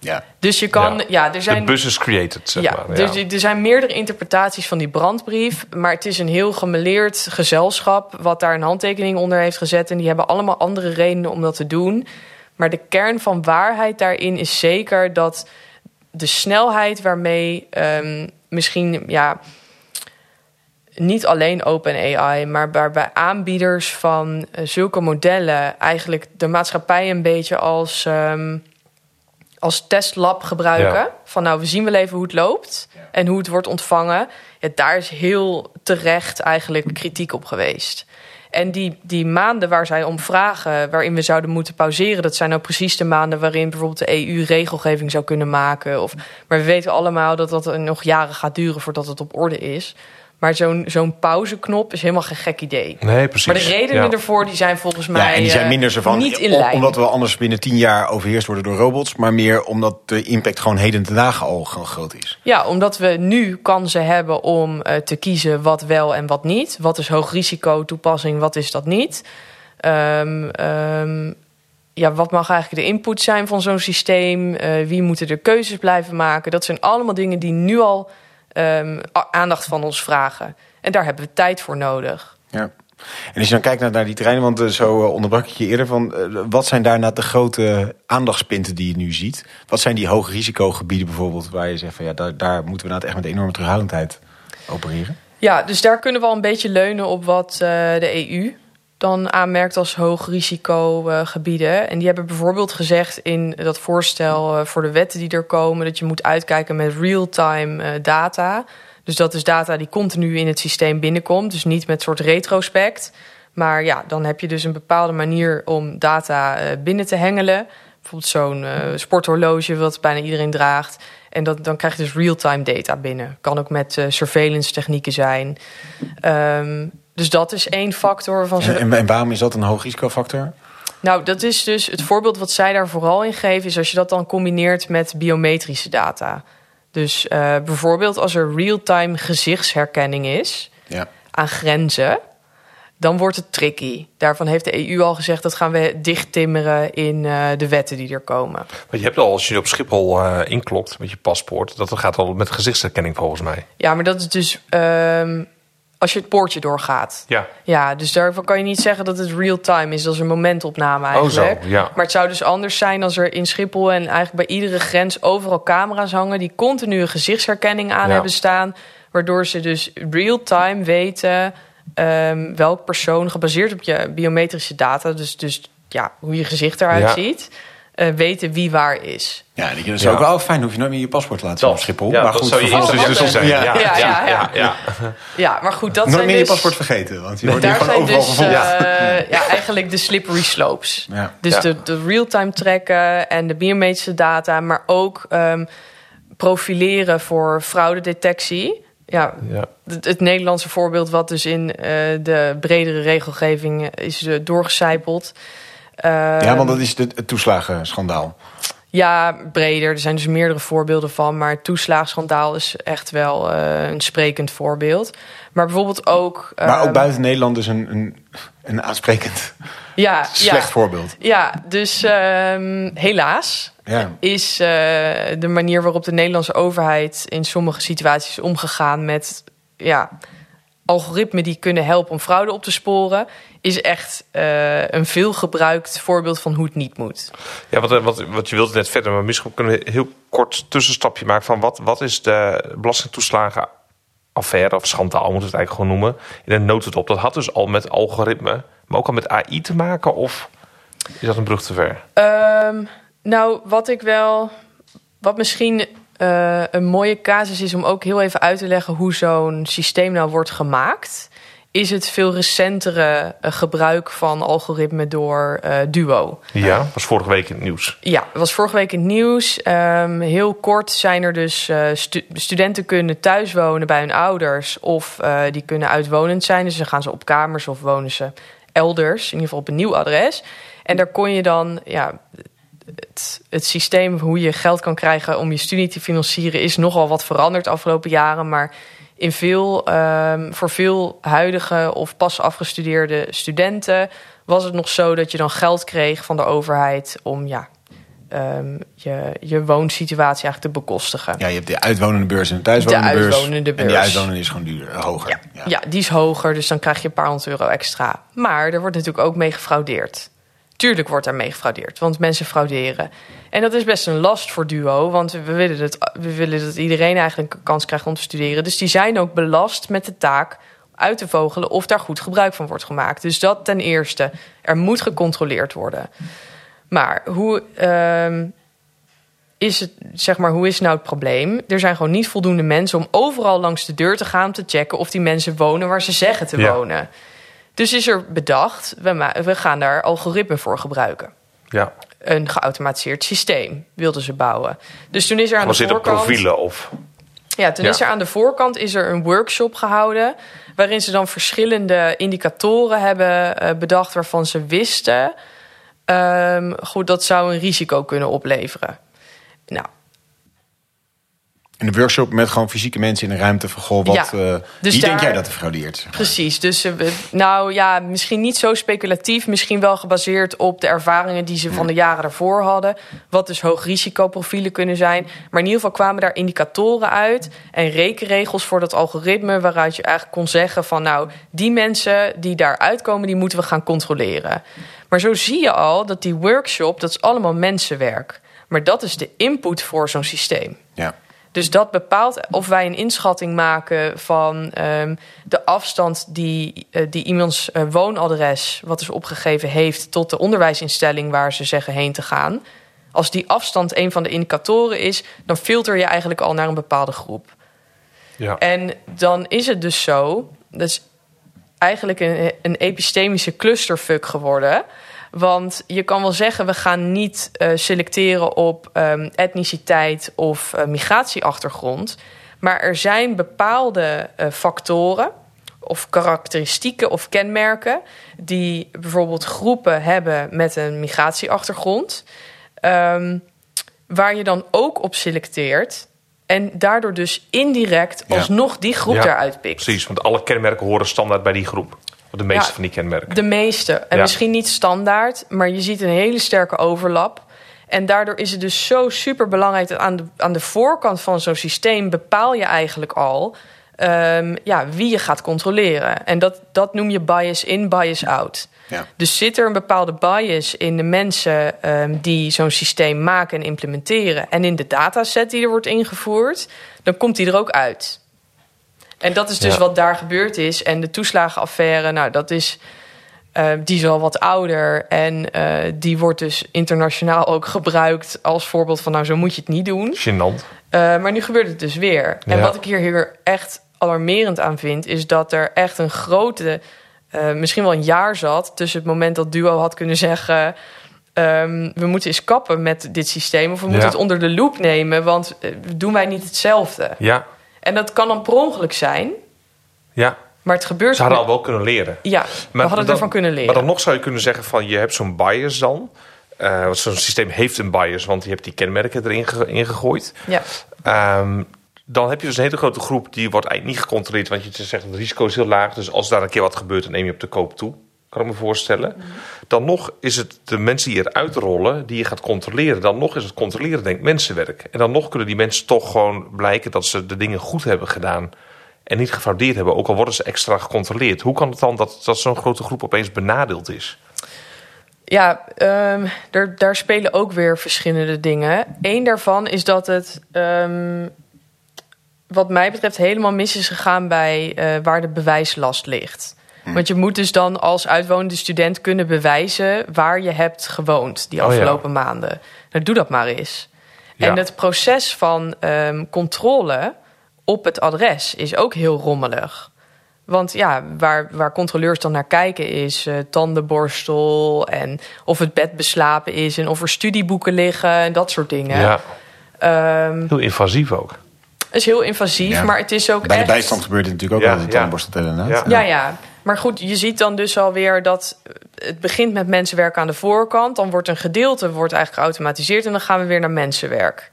Ja. Dus je kan, ja, er zijn. De bus is created, zeg ja, maar. dus ja. er zijn meerdere interpretaties van die brandbrief. Maar het is een heel gemeleerd gezelschap wat daar een handtekening onder heeft gezet. En die hebben allemaal andere redenen om dat te doen. Maar de kern van waarheid daarin is zeker dat de snelheid waarmee ehm, misschien ja, niet alleen OpenAI, maar waarbij aanbieders van eh, zulke modellen eigenlijk de maatschappij een beetje als, ehm, als testlab gebruiken. Ja. Van nou, we zien wel even hoe het loopt en hoe het wordt ontvangen. Ja, daar is heel terecht eigenlijk kritiek op geweest. En die, die maanden waar zij om vragen, waarin we zouden moeten pauzeren, dat zijn nou precies de maanden waarin bijvoorbeeld de EU regelgeving zou kunnen maken. Of, maar we weten allemaal dat dat nog jaren gaat duren voordat het op orde is. Maar zo'n zo'n pauzeknop is helemaal geen gek idee. Nee, precies. Maar de redenen Ja. ervoor die zijn volgens mij Ja, en die zijn eh, minder zo van, niet in lijn. omdat we anders binnen tien jaar overheerst worden door robots, maar meer omdat de impact gewoon heden ten dagen al gewoon groot is. Ja, omdat we nu kansen hebben om eh, te kiezen wat wel en wat niet. Wat is hoog risico toepassing, wat is dat niet? Ehm, ja, wat mag eigenlijk de input zijn van zo'n systeem? Eh, wie moeten er keuzes blijven maken? Dat zijn allemaal dingen die nu al ehm, aandacht van ons vragen. En daar hebben we tijd voor nodig. Ja. En als je dan kijkt naar, naar die terreinen, want eh, zo eh, onderbrak ik je eerder van, eh, wat zijn daarna de grote aandachtspunten die je nu ziet? Wat zijn die hoge risicogebieden bijvoorbeeld, waar je zegt van ja, daar, daar moeten we nou echt met enorme terughoudendheid opereren? Ja, dus daar kunnen we al een beetje leunen op wat de EU dan aanmerkt als hoog risico eh, gebieden. En die hebben bijvoorbeeld gezegd in dat voorstel eh, voor de wetten die er komen... dat je moet uitkijken met real-time eh, data. Dus dat is data die continu in het systeem binnenkomt. Dus niet met soort retrospect. Maar ja, dan heb je dus een bepaalde manier om data eh, binnen te hengelen. Bijvoorbeeld zo'n sporthorloge wat bijna iedereen draagt. En dat, dan krijg je dus real-time data binnen. Kan ook met surveillance technieken zijn. Ehm, dus dat is één factor van ze. En, en, waarom is dat een hoog risicofactor? Nou, dat is dus het voorbeeld wat zij daar vooral in geven, is als je dat dan combineert met biometrische data. Dus eh, bijvoorbeeld als er real-time gezichtsherkenning is Ja. aan grenzen, dan wordt het tricky. Daarvan heeft de EU al gezegd dat gaan we dichttimmeren in eh, de wetten die er komen. Maar je hebt al, als je op Schiphol eh, inklokt met je paspoort, dat gaat al met gezichtsherkenning volgens mij. Ja, maar dat is dus ehm, als je het poortje doorgaat. Ja. Ja, dus daarvan kan je niet zeggen dat het real-time is. Dat is een momentopname eigenlijk. Oh zo, ja. Maar het zou dus anders zijn als er in Schiphol en eigenlijk bij iedere grens overal camera's hangen die continu een gezichtsherkenning aan Ja. hebben staan. Waardoor ze dus real-time weten ehm welk persoon gebaseerd op je biometrische data, dus, dus ja, hoe je gezicht eruit Ja. ziet, eh, weten wie waar is. Ja, dat is Ja. ook wel fijn. Hoef je nooit meer je paspoort te laten zien op Schiphol. Ja, maar goed, zou je eerste zijn. ja. Ja, Ja, ja, ja, maar goed, dat Nooit zijn meer je dus, paspoort vergeten, want je wordt hier Daar gewoon zijn overal dus gevolgd. eh, ja, eigenlijk de slippery slopes. Ja. Dus Ja. de, de real-time trekken en de biometrische data, maar ook ehm, profileren voor fraudedetectie. Ja, Ja. het, het Nederlandse voorbeeld, wat dus in eh, de bredere regelgeving is eh, doorgecijpeld. Ja, Ehm, want dat is het toeslagenschandaal. ja, breder. Er zijn dus meerdere voorbeelden van. Maar het toeslaagschandaal is echt wel eh, een sprekend voorbeeld. Maar bijvoorbeeld ook... Maar ook ehm, buiten Nederland is een, een, een aansprekend ja, slecht ja, voorbeeld. Ja, dus ehm, helaas Ja. is eh, de manier waarop de Nederlandse overheid in sommige situaties omgegaan met ja, algoritmen die kunnen helpen om fraude op te sporen, is echt eh, een veelgebruikt voorbeeld van hoe het niet moet. Ja, wat, wat, wat je wilt net verder, maar misschien kunnen we een heel kort tussenstapje maken van wat, wat is de belastingtoeslagenaffaire of schandaal, moeten we het eigenlijk gewoon noemen, in een notendop. Dat had dus al met algoritme, maar ook al met AI te maken of is dat een brug te ver? Ehm, nou, wat ik wel. Wat misschien eh, een mooie casus is om ook heel even uit te leggen hoe zo'n systeem nou wordt gemaakt. Is het veel recentere eh, gebruik van algoritme door eh, Duo. Ja, was vorige week in het nieuws. Ja, was vorige week in het nieuws. Ehm, heel kort zijn er dus stu- studenten kunnen thuis wonen bij hun ouders of die kunnen uitwonend zijn. Dus dan gaan ze op kamers of wonen ze elders, in ieder geval op een nieuw adres. En daar kon je dan, ja, het, het systeem hoe je geld kan krijgen om je studie te financieren is nogal wat veranderd de afgelopen jaren, maar in veel, ehm, voor veel huidige of pas afgestudeerde studenten was het nog zo dat je dan geld kreeg van de overheid om ja, ehm, je, je woonsituatie eigenlijk te bekostigen. Ja, je hebt de uitwonende beurs en de thuiswonende De beurs. uitwonende En die beurs. uitwonende is gewoon duurder, hoger. Ja, ja. die is hoger, dus dan krijg je een paar honderd euro extra. Maar er wordt natuurlijk ook mee gefraudeerd. Tuurlijk wordt er mee gefraudeerd, want mensen frauderen. En dat is best een last voor Duo, want we willen, dat, we willen dat iedereen eigenlijk een kans krijgt om te studeren. Dus die zijn ook belast met de taak uit te vogelen of daar goed gebruik van wordt gemaakt. Dus dat ten eerste. Er moet gecontroleerd worden. Maar hoe, ehm, is het, zeg maar, hoe is nou het probleem? Er zijn gewoon niet voldoende mensen om overal langs de deur te gaan om te checken of die mensen wonen waar ze zeggen te Ja. wonen. Dus is er bedacht, we, we gaan daar algoritme voor gebruiken. Ja, Een geautomatiseerd systeem wilden ze bouwen. Dus toen is er aan de was dit voorkant... profielen of... Ja, toen Ja. is er aan de voorkant is er een workshop gehouden. Waarin ze dan verschillende indicatoren hebben eh, bedacht waarvan ze wisten. ehm, goed, dat zou een risico kunnen opleveren. Nou, In een workshop met gewoon fysieke mensen in een ruimte van goh, wat, Ja, eh, dus wie denk jij dat er fraudeert? Precies, dus we- nou ja, misschien niet zo speculatief, misschien wel gebaseerd op de ervaringen die ze van de jaren daarvoor hadden. Wat dus hoogrisicoprofielen kunnen zijn. Maar in ieder geval kwamen daar indicatoren uit en rekenregels voor dat algoritme, waaruit je eigenlijk kon zeggen van nou, die mensen die daar uitkomen, die moeten we gaan controleren. Maar zo zie je al dat die workshop, dat is allemaal mensenwerk. Maar dat is de input voor zo'n systeem. Ja. Dus dat bepaalt of wij een inschatting maken van ehm, de afstand die, eh, die iemands eh, woonadres, wat is opgegeven, heeft tot de onderwijsinstelling waar ze zeggen heen te gaan. Als die afstand een van de indicatoren is, dan filter je eigenlijk al naar een bepaalde groep. Ja. En dan is het dus zo, dat is eigenlijk een, een epistemische clusterfuck geworden. Want je kan wel zeggen, we gaan niet eh, selecteren op ehm, etniciteit of eh, migratieachtergrond. Maar er zijn bepaalde eh, factoren of karakteristieken of kenmerken die bijvoorbeeld groepen hebben met een migratieachtergrond. ehm, waar je dan ook op selecteert. En daardoor dus indirect alsnog die groep Ja, eruit pikt. Precies, want alle kenmerken horen standaard bij die groep. Of de meeste Ja. van die kenmerken. De meeste. En Ja. misschien niet standaard, maar je ziet een hele sterke overlap. En daardoor is het dus zo super belangrijk dat aan de, aan de voorkant van zo'n systeem bepaal je eigenlijk al ehm, ja, wie je gaat controleren. En dat, dat noem je bias in, bias out. Ja. Dus zit er een bepaalde bias in de mensen ehm, die zo'n systeem maken en implementeren en in de dataset die er wordt ingevoerd, dan komt die er ook uit. En dat is dus Ja. wat daar gebeurd is. En de toeslagenaffaire, nou, dat is. eh, die is al wat ouder en eh, die wordt dus internationaal ook gebruikt als voorbeeld van, nou, zo moet je het niet doen. Gênant. Eh, maar nu gebeurt het dus weer. En wat ik hier, hier echt alarmerend aan vind, is dat er echt een grote, misschien wel een jaar zat tussen het moment dat Duo had kunnen zeggen. ehm, we moeten eens kappen met dit systeem, of we moeten het onder de loep nemen, want doen wij niet hetzelfde? Ja, En dat kan dan per ongeluk zijn, ja. maar het gebeurt. Ze hadden al wel kunnen leren. Ja, we hadden dan- ervan kunnen leren. Maar dan nog zou je kunnen zeggen van je hebt zo'n bias dan. Want zo'n systeem heeft een bias, want je hebt die kenmerken erin ge- ingegooid. Ja. Ehm, dan heb je dus een hele grote groep die wordt eigenlijk niet gecontroleerd. Want je zegt het risico is heel laag. Dus als daar een keer wat gebeurt, dan neem je op de koop toe. Kan ik me voorstellen. Dan nog is het de mensen die eruit rollen, die je gaat controleren. Dan nog is het controleren, denk ik, mensenwerk. En dan nog kunnen die mensen toch gewoon blijken dat ze de dingen goed hebben gedaan. En niet gefraudeerd hebben, ook al worden ze extra gecontroleerd. Hoe kan het dan dat, dat zo'n grote groep opeens benadeeld is? Ja, ehm, daar, spelen ook weer verschillende dingen. Eén daarvan is dat het, ehm, wat mij betreft, helemaal mis is gegaan bij eh, waar de bewijslast ligt. Want je moet dus dan als uitwonende student kunnen bewijzen waar je hebt gewoond die Oh ja. afgelopen maanden. Nou, doe dat maar eens. Ja. En het proces van ehm, controle op het adres is ook heel rommelig. Want ja, waar, waar controleurs dan naar kijken is eh, tandenborstel en of het bed beslapen is en of er studieboeken liggen en dat soort dingen. Ja, Ehm, heel invasief ook. is heel invasief, Ja. maar het is ook Bij de echt... bijstand gebeurt het natuurlijk ook Ja, wel. De ja. tandborstel inderdaad. Ja. Ja, ja. Maar goed, je ziet dan dus alweer dat het begint met mensenwerk aan de voorkant. Dan wordt een gedeelte wordt eigenlijk geautomatiseerd en dan gaan we weer naar mensenwerk.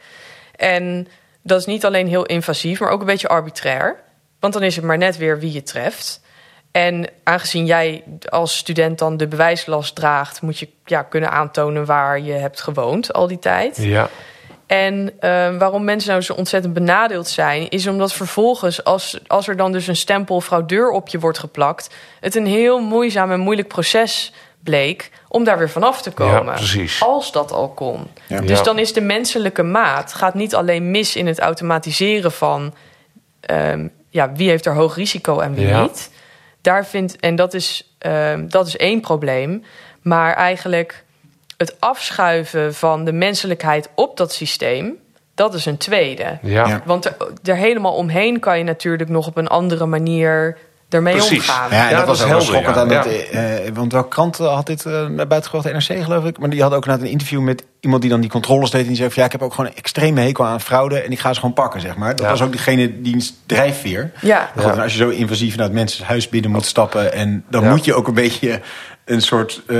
En dat is niet alleen heel invasief, maar ook een beetje arbitrair. Want dan is het maar net weer wie je treft. En aangezien jij als student dan de bewijslast draagt, moet je ja, kunnen aantonen waar je hebt gewoond al die tijd. Ja, En eh, waarom mensen nou zo ontzettend benadeeld zijn, is omdat vervolgens, als, als er dan dus een stempel fraudeur op je wordt geplakt, het een heel moeizaam en moeilijk proces bleek om daar weer vanaf te komen. Ja, precies. Als dat al kon. Ja. Dus Ja. dan is de menselijke maat gaat niet alleen mis in het automatiseren van ehm, ja, wie heeft er hoog risico en wie Ja. niet. Daar vindt, en dat is, ehm, dat is één probleem. Maar eigenlijk het afschuiven van de menselijkheid op dat systeem, dat is een tweede. ja. Ja. Want er, er helemaal omheen kan je natuurlijk nog op een andere manier ermee Precies. omgaan. Ja, en Ja, dat, dat was helder, schokkend ja. aan Ja. dat. eh, want welke krant had dit eh, naar buiten gebracht? NRC geloof ik. Maar die had ook na een interview met iemand die dan die controles deed. En die zei van ja, ik heb ook gewoon een extreme hekel aan fraude. En ik ga ze gewoon pakken, zeg maar. Dat Ja. was ook diegene die drijfveer. Ja. Als je zo invasief naar het mensen huis binnen moet stappen. En dan Ja. moet je ook een beetje een soort eh,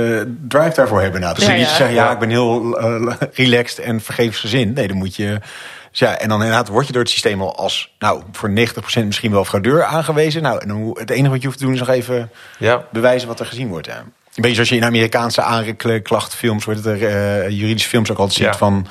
drive daarvoor hebben. Nou, dus Ja, niet ja. zeggen, ja, ik ben heel eh, relaxed en vergevensgezind. Nee, dan moet je... Dus ja, en dan inderdaad word je door het systeem al als, nou, voor 90% misschien wel fraudeur aangewezen. Nou, en dan, hoe- het enige wat je hoeft te doen is nog even Ja. bewijzen wat er gezien wordt. Ja. Een beetje zoals je in Amerikaanse aanklachtfilms, wordt het er, eh, juridische films ook altijd ziet van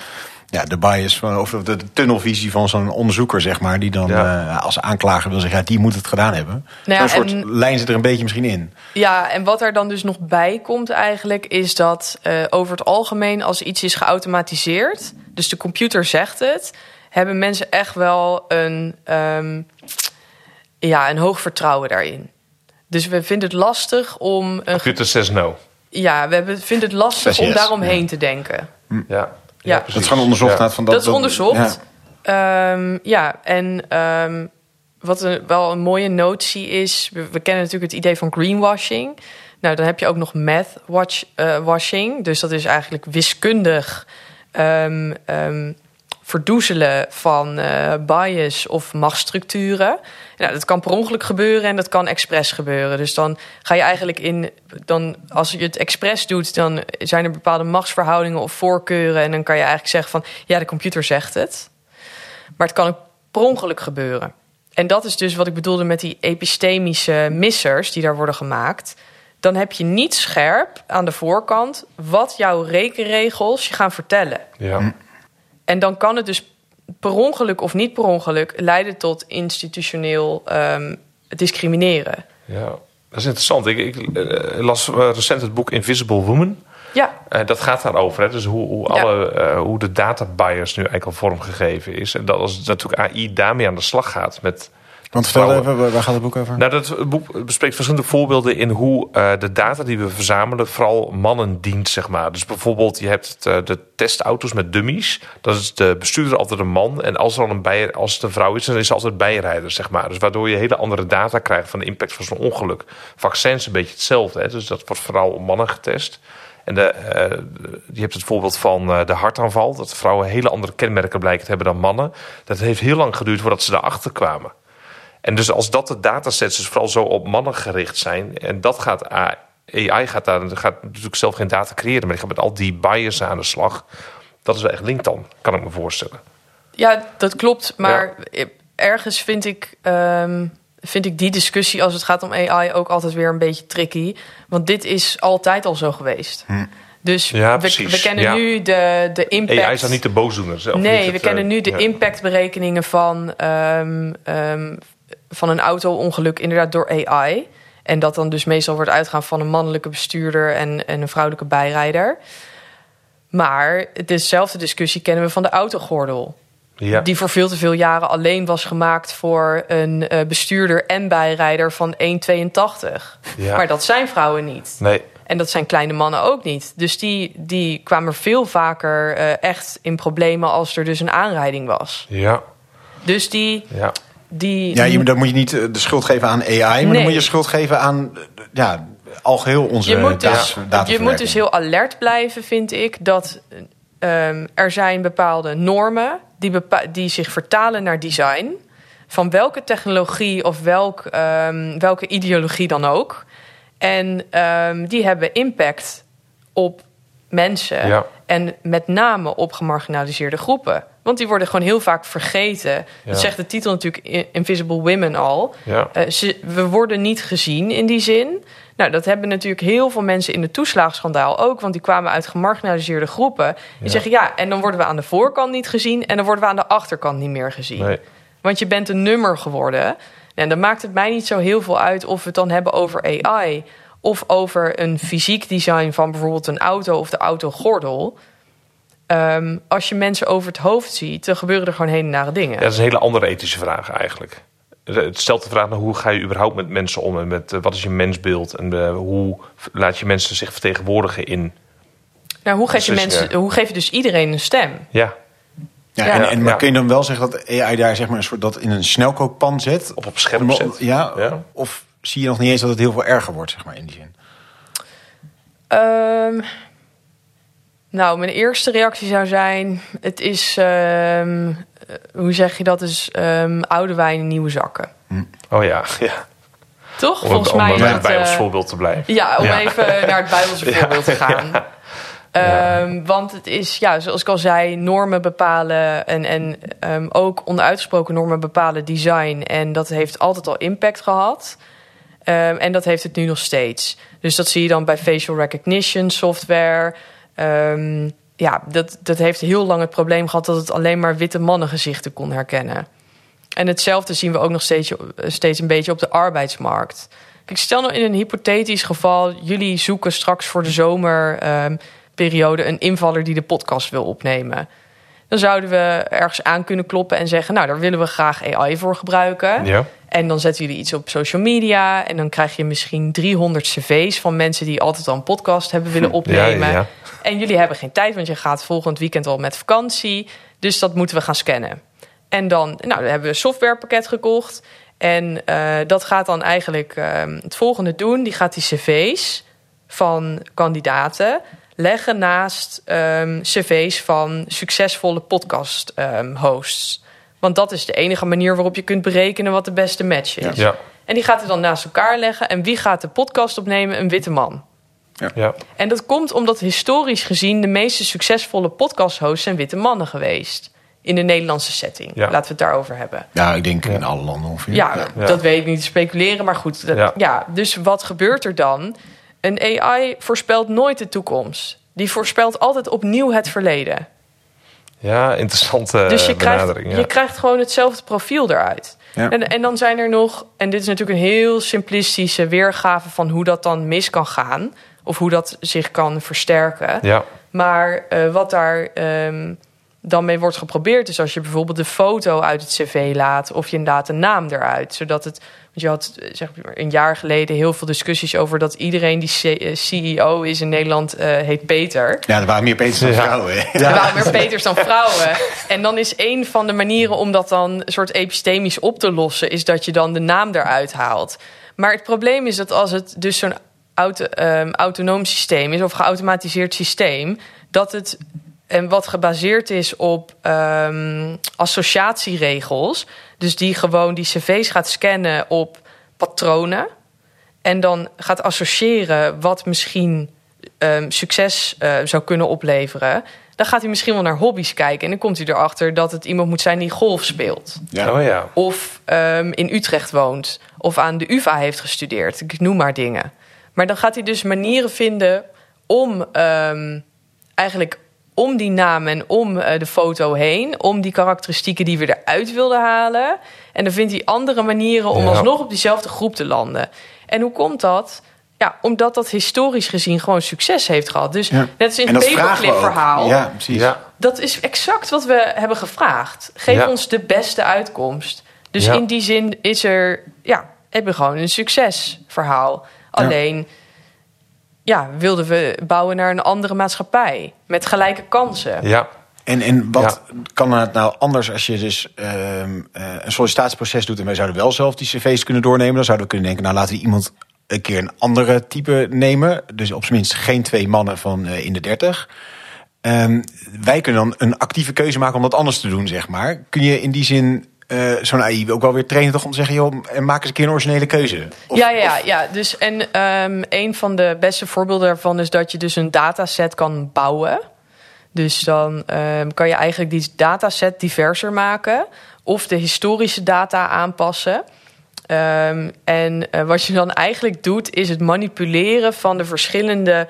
ja, de bias van, of de, tunnelvisie van zo'n onderzoeker, zeg maar, die dan Ja. eh, als aanklager wil zeggen, ja, die moet het gedaan hebben. Nou ja, Zo'n soort en- lijn zit er een beetje misschien in. Ja, en wat er dan dus nog bij komt eigenlijk, is dat eh, over het algemeen als iets is geautomatiseerd, dus de computer zegt het, hebben mensen echt wel een, ehm, ja, een hoog vertrouwen daarin. Dus we vinden het lastig om een, Computer says no. ja, we hebben- vinden het lastig om daaromheen te denken. Ja. Ja. Dat is gewoon onderzocht. Ja. Van Dat, dat, is onderzocht. ja. Ja, ja en ehm, wat een, wel een mooie notie is... We, we kennen natuurlijk het idee van greenwashing. Nou, dan heb je ook nog math watch, eh, washing. Dus dat is eigenlijk wiskundig ehm, ehm, verdoezelen van eh, bias of machtsstructuren. Nou, dat kan per ongeluk gebeuren en dat kan expres gebeuren. Dus dan ga je eigenlijk in... Dan, als je het expres doet, dan zijn er bepaalde machtsverhoudingen of voorkeuren... en dan kan je eigenlijk zeggen van... ja, de computer zegt het. Maar het kan ook per ongeluk gebeuren. En dat is dus wat ik bedoelde met die epistemische missers die daar worden gemaakt. Dan heb je niet scherp aan de voorkant wat jouw rekenregels je gaan vertellen. Ja. En dan kan het dus per ongeluk of niet per ongeluk leiden tot institutioneel ehm, discrimineren. ja. Dat is interessant. Ik, ik eh, las eh, recent het boek Invisible Woman. Ja, Eh, dat gaat daarover. Hè? Dus hoe, hoe, Ja. alle, hoe de data bias nu eigenlijk al vormgegeven is. En dat als natuurlijk AI daarmee aan de slag gaat met Want vertel even, waar- gaat het boek over? Nou, dat boek bespreekt verschillende voorbeelden in hoe eh, de data die we verzamelen vooral mannen dient, zeg maar. Dus bijvoorbeeld, je hebt het, eh, de testauto's met dummies. Dat is de bestuurder altijd een man. En als er dan een bij, als het een vrouw is, dan is ze altijd bijrijder, zeg maar. Dus waardoor je hele andere data krijgt van de impact van zo'n ongeluk. Vaccins een beetje hetzelfde, hè? dus dat wordt vooral op mannen getest. En de, eh, je hebt het voorbeeld van de hartaanval. Dat vrouwen hele andere kenmerken blijken te hebben dan mannen. Dat heeft heel lang geduurd voordat ze daarachter kwamen. En dus als dat de datasets dus vooral zo op mannen gericht zijn... en dat gaat AI gaat, daar, gaat natuurlijk zelf geen data creëren... maar die gaat met al die bias aan de slag. Dat is wel echt link dan, kan ik me voorstellen. ja dat klopt. Maar ergens vind ik, ehm, vind ik die discussie als het gaat om AI ook altijd weer een beetje tricky. Want dit is altijd al zo geweest. Dus Ja, we, kennen Ja. nu de, de impact. AI is dan niet de boosdoener. zelf, Nee, we het, kennen eh, nu de ja. impactberekeningen van, ehm, ehm, van een auto-ongeluk inderdaad door AI. En dat dan dus meestal wordt uitgaan van een mannelijke bestuurder en, en een vrouwelijke bijrijder. Maar dezelfde discussie kennen we van de autogordel. Ja. Die voor veel te veel jaren alleen was gemaakt voor een eh, bestuurder en bijrijder van 1,82. Ja. Maar dat zijn vrouwen niet. Nee, En dat zijn kleine mannen ook niet. Dus die, die kwamen veel vaker eh, echt in problemen als er dus een aanrijding was. ja, Dus die. ja. Die Ja, je, dan moet je niet eh, de schuld geven aan AI, maar Nee. dan moet je schuld geven aan ja, algeheel onze je moet, data- dus, je moet dus heel alert blijven, vind ik. Dat ehm, er zijn bepaalde normen die, bepa- die zich vertalen naar design. Van welke technologie of welk, ehm, welke ideologie dan ook. En ehm, die hebben impact op mensen. Ja. En met name op gemarginaliseerde groepen. Want die worden gewoon heel vaak vergeten. Ja. Dat zegt de titel natuurlijk Invisible Women al. Ja. Eh, ze, we worden niet gezien in die zin. Nou, dat hebben natuurlijk heel veel mensen in het toeslagenschandaal ook. Want die kwamen uit gemarginaliseerde groepen. Die Ja. zeggen ja, en dan worden we aan de voorkant niet gezien. En dan worden we aan de achterkant niet meer gezien. Nee. Want je bent een nummer geworden. En dan maakt het mij niet zo heel veel uit of we het dan hebben over AI. Of over een fysiek design van bijvoorbeeld een auto of de autogordel. Ehm, als je mensen over het hoofd ziet, dan gebeuren er gewoon hele nare dingen. Ja, dat is een hele andere ethische vraag eigenlijk. Het stelt de vraag naar hoe ga je überhaupt met mensen om en met eh, wat is je mensbeeld en eh, hoe laat je mensen zich vertegenwoordigen in. Nou, hoe geef, je mensen, hoe geef je dus iedereen een stem? Ja, Ja, Ja. en, en, maar Ja. kun je dan wel zeggen dat AI daar zeg maar een soort dat in een snelkookpan zet? Of op scherm zet. Ja, Ja. Of zie je nog niet eens dat het heel veel erger wordt, zeg maar, in die zin? Ehm, nou, mijn eerste reactie zou zijn: het is, ehm, eh, hoe zeg je dat? Is ehm, oude wijn in nieuwe zakken. Oh ja, ja. Toch? Om, Volgens om mij bij is het Bijbels eh, voorbeeld te blijven. Ja, om Ja. even naar het Bijbelse voorbeeld te gaan. Ehm, Want het is, ja, zoals ik al zei, normen bepalen en, en ehm, ook onuitgesproken normen bepalen design. En dat heeft altijd al impact gehad. Ehm, en dat heeft het nu nog steeds. Dus dat zie je dan bij facial recognition software. Ehm, ja, dat, dat heeft heel lang het probleem gehad dat het alleen maar witte mannengezichten kon herkennen. En hetzelfde zien we ook nog steeds, steeds een beetje op de arbeidsmarkt. Kijk, stel nou in een hypothetisch geval, jullie zoeken straks voor de zomerperiode een invaller die de podcast wil opnemen. Dan zouden we ergens aan kunnen kloppen en zeggen: Nou, daar willen we graag AI voor gebruiken. Ja. En dan zetten jullie iets op social media. En dan krijg je misschien 300 cv's van mensen die altijd al een podcast hebben willen opnemen. Ja, ja. En jullie hebben geen tijd, want je gaat volgend weekend al met vakantie. Dus dat moeten we gaan scannen. En dan, nou, dan hebben we een softwarepakket gekocht. En eh, dat gaat dan eigenlijk eh, het volgende doen. Die gaat die cv's van kandidaten leggen naast ehm, cv's van succesvolle podcast ehm, hosts. Want dat is de enige manier waarop je kunt berekenen wat de beste match is. Ja. En die gaat er dan naast elkaar leggen. En wie gaat de podcast opnemen? Een witte man. Ja. En dat komt omdat historisch gezien de meeste succesvolle podcast-hosts zijn witte mannen geweest. In de Nederlandse setting. Ja. Laten we het daarover hebben. Ja, ik denk in alle landen ongeveer. Ja, Ja. dat weet ik niet te speculeren, maar goed. Dat, ja. Ja. dus wat gebeurt er dan? Een AI voorspelt nooit de toekomst. Die voorspelt altijd opnieuw het verleden. Ja, interessante Dus je krijgt, benadering. Ja. je krijgt gewoon hetzelfde profiel eruit. Ja. En, en dan zijn er nog, en dit is natuurlijk een heel simplistische weergave van hoe dat dan mis kan gaan. Of hoe dat zich kan versterken. ja. Maar eh, wat daar ehm, dan mee wordt geprobeerd, is als je bijvoorbeeld de foto uit het cv laat, of je laat de naam eruit. Zodat het. Want je had eh, zeg maar, een jaar geleden heel veel discussies over dat iedereen die C- eh, CEO is in Nederland eh, heet Peter. Ja, er waren meer Peters dan Ja. vrouwen. hè. Er waren meer Peters dan vrouwen. En dan is een van de manieren om dat dan een soort epistemisch op te lossen, is dat je dan de naam eruit haalt. Maar het probleem is dat als het dus zo'n auto, ehm, autonoom systeem is of geautomatiseerd systeem, dat het en wat gebaseerd is op ehm, associatieregels, dus die gewoon die cv's gaat scannen op patronen en dan gaat associëren wat misschien ehm, succes eh, zou kunnen opleveren, dan gaat hij misschien wel naar hobby's kijken en dan komt hij erachter dat het iemand moet zijn die golf speelt Ja. Oh ja. of ehm, in Utrecht woont of aan de UvA heeft gestudeerd. Ik noem maar dingen. Maar dan gaat hij dus manieren vinden om ehm, eigenlijk om die naam en om eh, de foto heen, om die karakteristieken die we eruit wilden halen. En dan vindt hij andere manieren om Ja. alsnog op diezelfde groep te landen. En hoe komt dat? Ja, omdat dat historisch gezien gewoon succes heeft gehad. Dus Ja. net als in het paperclip verhaal. Ja, precies. Ja. Dat is exact wat we hebben gevraagd. Geef Ja. ons de beste uitkomst. Dus Ja. in die zin is er, ja, hebben we gewoon een succesverhaal. Alleen, ja, wilden we bouwen naar een andere maatschappij met gelijke kansen. Ja. En, en wat kan het nou anders als je dus ehm, eh, een sollicitatieproces doet... en wij zouden wel zelf die cv's kunnen doornemen... dan zouden we kunnen denken, nou laten we iemand een keer een andere type nemen. Dus op zijn minst geen twee mannen van eh, in de dertig. Ehm, wij kunnen dan een actieve keuze maken om dat anders te doen, zeg maar. Kun je in die zin eh, zo'n AI ook wel weer trainen toch om te zeggen... joh, en maak eens een keer een originele keuze? Of- ja, ja, ja, ja. Dus, en ehm, een van de beste voorbeelden daarvan is dat je dus een dataset kan bouwen. Dus dan ehm, kan je eigenlijk die dataset diverser maken of de historische data aanpassen. Ehm, en eh, wat je dan eigenlijk doet, is het manipuleren van de verschillende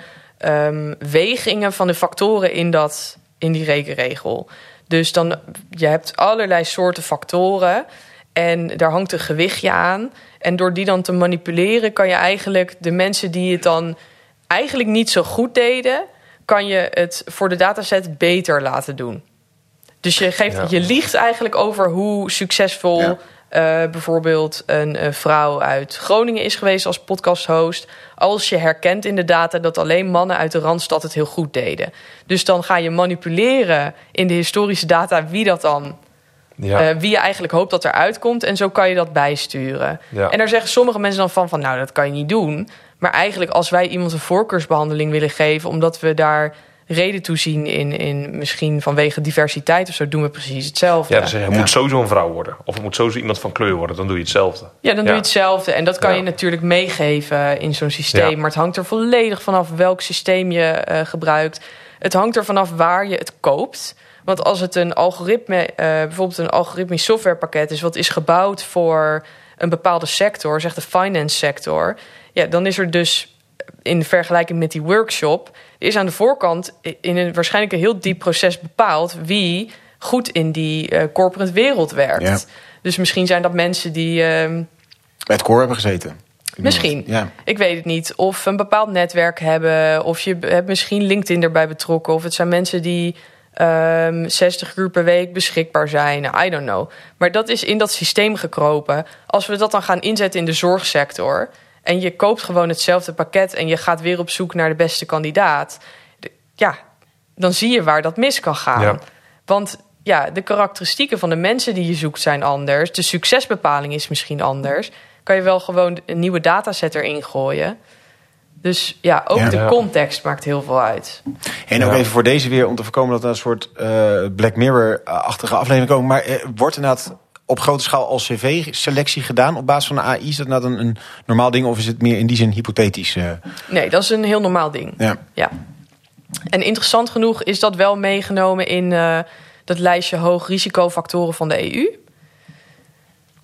wegingen van de factoren in, dat, in die rekenregel. Dus dan, je hebt allerlei soorten factoren en daar hangt een gewichtje aan. En door die dan te manipuleren, kan je eigenlijk de mensen die het dan eigenlijk niet zo goed deden, kan je het voor de dataset beter laten doen. Dus je, geeft, Ja. je liegt eigenlijk over hoe succesvol Ja. Eh, bijvoorbeeld een, eh, vrouw uit Groningen is geweest als podcasthost. Als je herkent in de data dat alleen mannen uit de randstad het heel goed deden. Dus dan ga je manipuleren in de historische data wie dat dan Ja. Eh, wie je eigenlijk hoopt dat eruit komt. En zo kan je dat bijsturen. Ja. En daar zeggen sommige mensen dan van, van... nou, dat kan je niet doen. Maar eigenlijk als wij iemand een voorkeursbehandeling willen geven... omdat we daar reden toe zien in, in misschien vanwege diversiteit of zo... doen we precies hetzelfde. Ja, je, het Ja. moet sowieso een vrouw worden. Of het moet sowieso iemand van kleur worden. Dan doe je hetzelfde. Ja, dan doe je hetzelfde. En dat kan Ja. je natuurlijk meegeven in zo'n systeem. Ja. Maar het hangt er volledig vanaf welk systeem je eh, gebruikt. Het hangt er vanaf waar je het koopt. Want als het een algoritme, eh, bijvoorbeeld een algoritmisch softwarepakket is, wat is gebouwd voor een bepaalde sector, zeg de finance sector, ja, dan is er dus in vergelijking met die workshop, is aan de voorkant in een waarschijnlijk een heel diep proces bepaald wie goed in die eh, corporate wereld werkt. Ja. Dus misschien zijn dat mensen die. ehm, Bij het core hebben gezeten. Misschien. Ja. Ik weet het niet. Of een bepaald netwerk hebben. Of je hebt misschien LinkedIn erbij betrokken. Of het zijn mensen die ehm 60 uur per week beschikbaar zijn. I don't know. Maar dat is in dat systeem gekropen. Als we dat dan gaan inzetten in de zorgsector. En je koopt gewoon hetzelfde pakket. En je gaat weer op zoek naar de beste kandidaat. de- Ja, dan zie je waar dat mis kan gaan. Ja. Want ja, de karakteristieken van de mensen die je zoekt zijn anders. De succesbepaling is misschien anders. Kan je wel gewoon een nieuwe dataset erin gooien. Dus ja, ook Ja. de Ja. context maakt heel veel uit. En ook Ja. even voor deze weer, om te voorkomen dat er een soort eh, Black Mirror-achtige aflevering komen. Maar eh, wordt inderdaad op grote schaal al cv-selectie gedaan op basis van de AI? Is dat nou een, een normaal ding of is het meer in die zin hypothetisch? eh? Nee, dat is een heel normaal ding. ja. Ja. En interessant genoeg is dat wel meegenomen in eh, dat lijstje hoogrisicofactoren van de EU.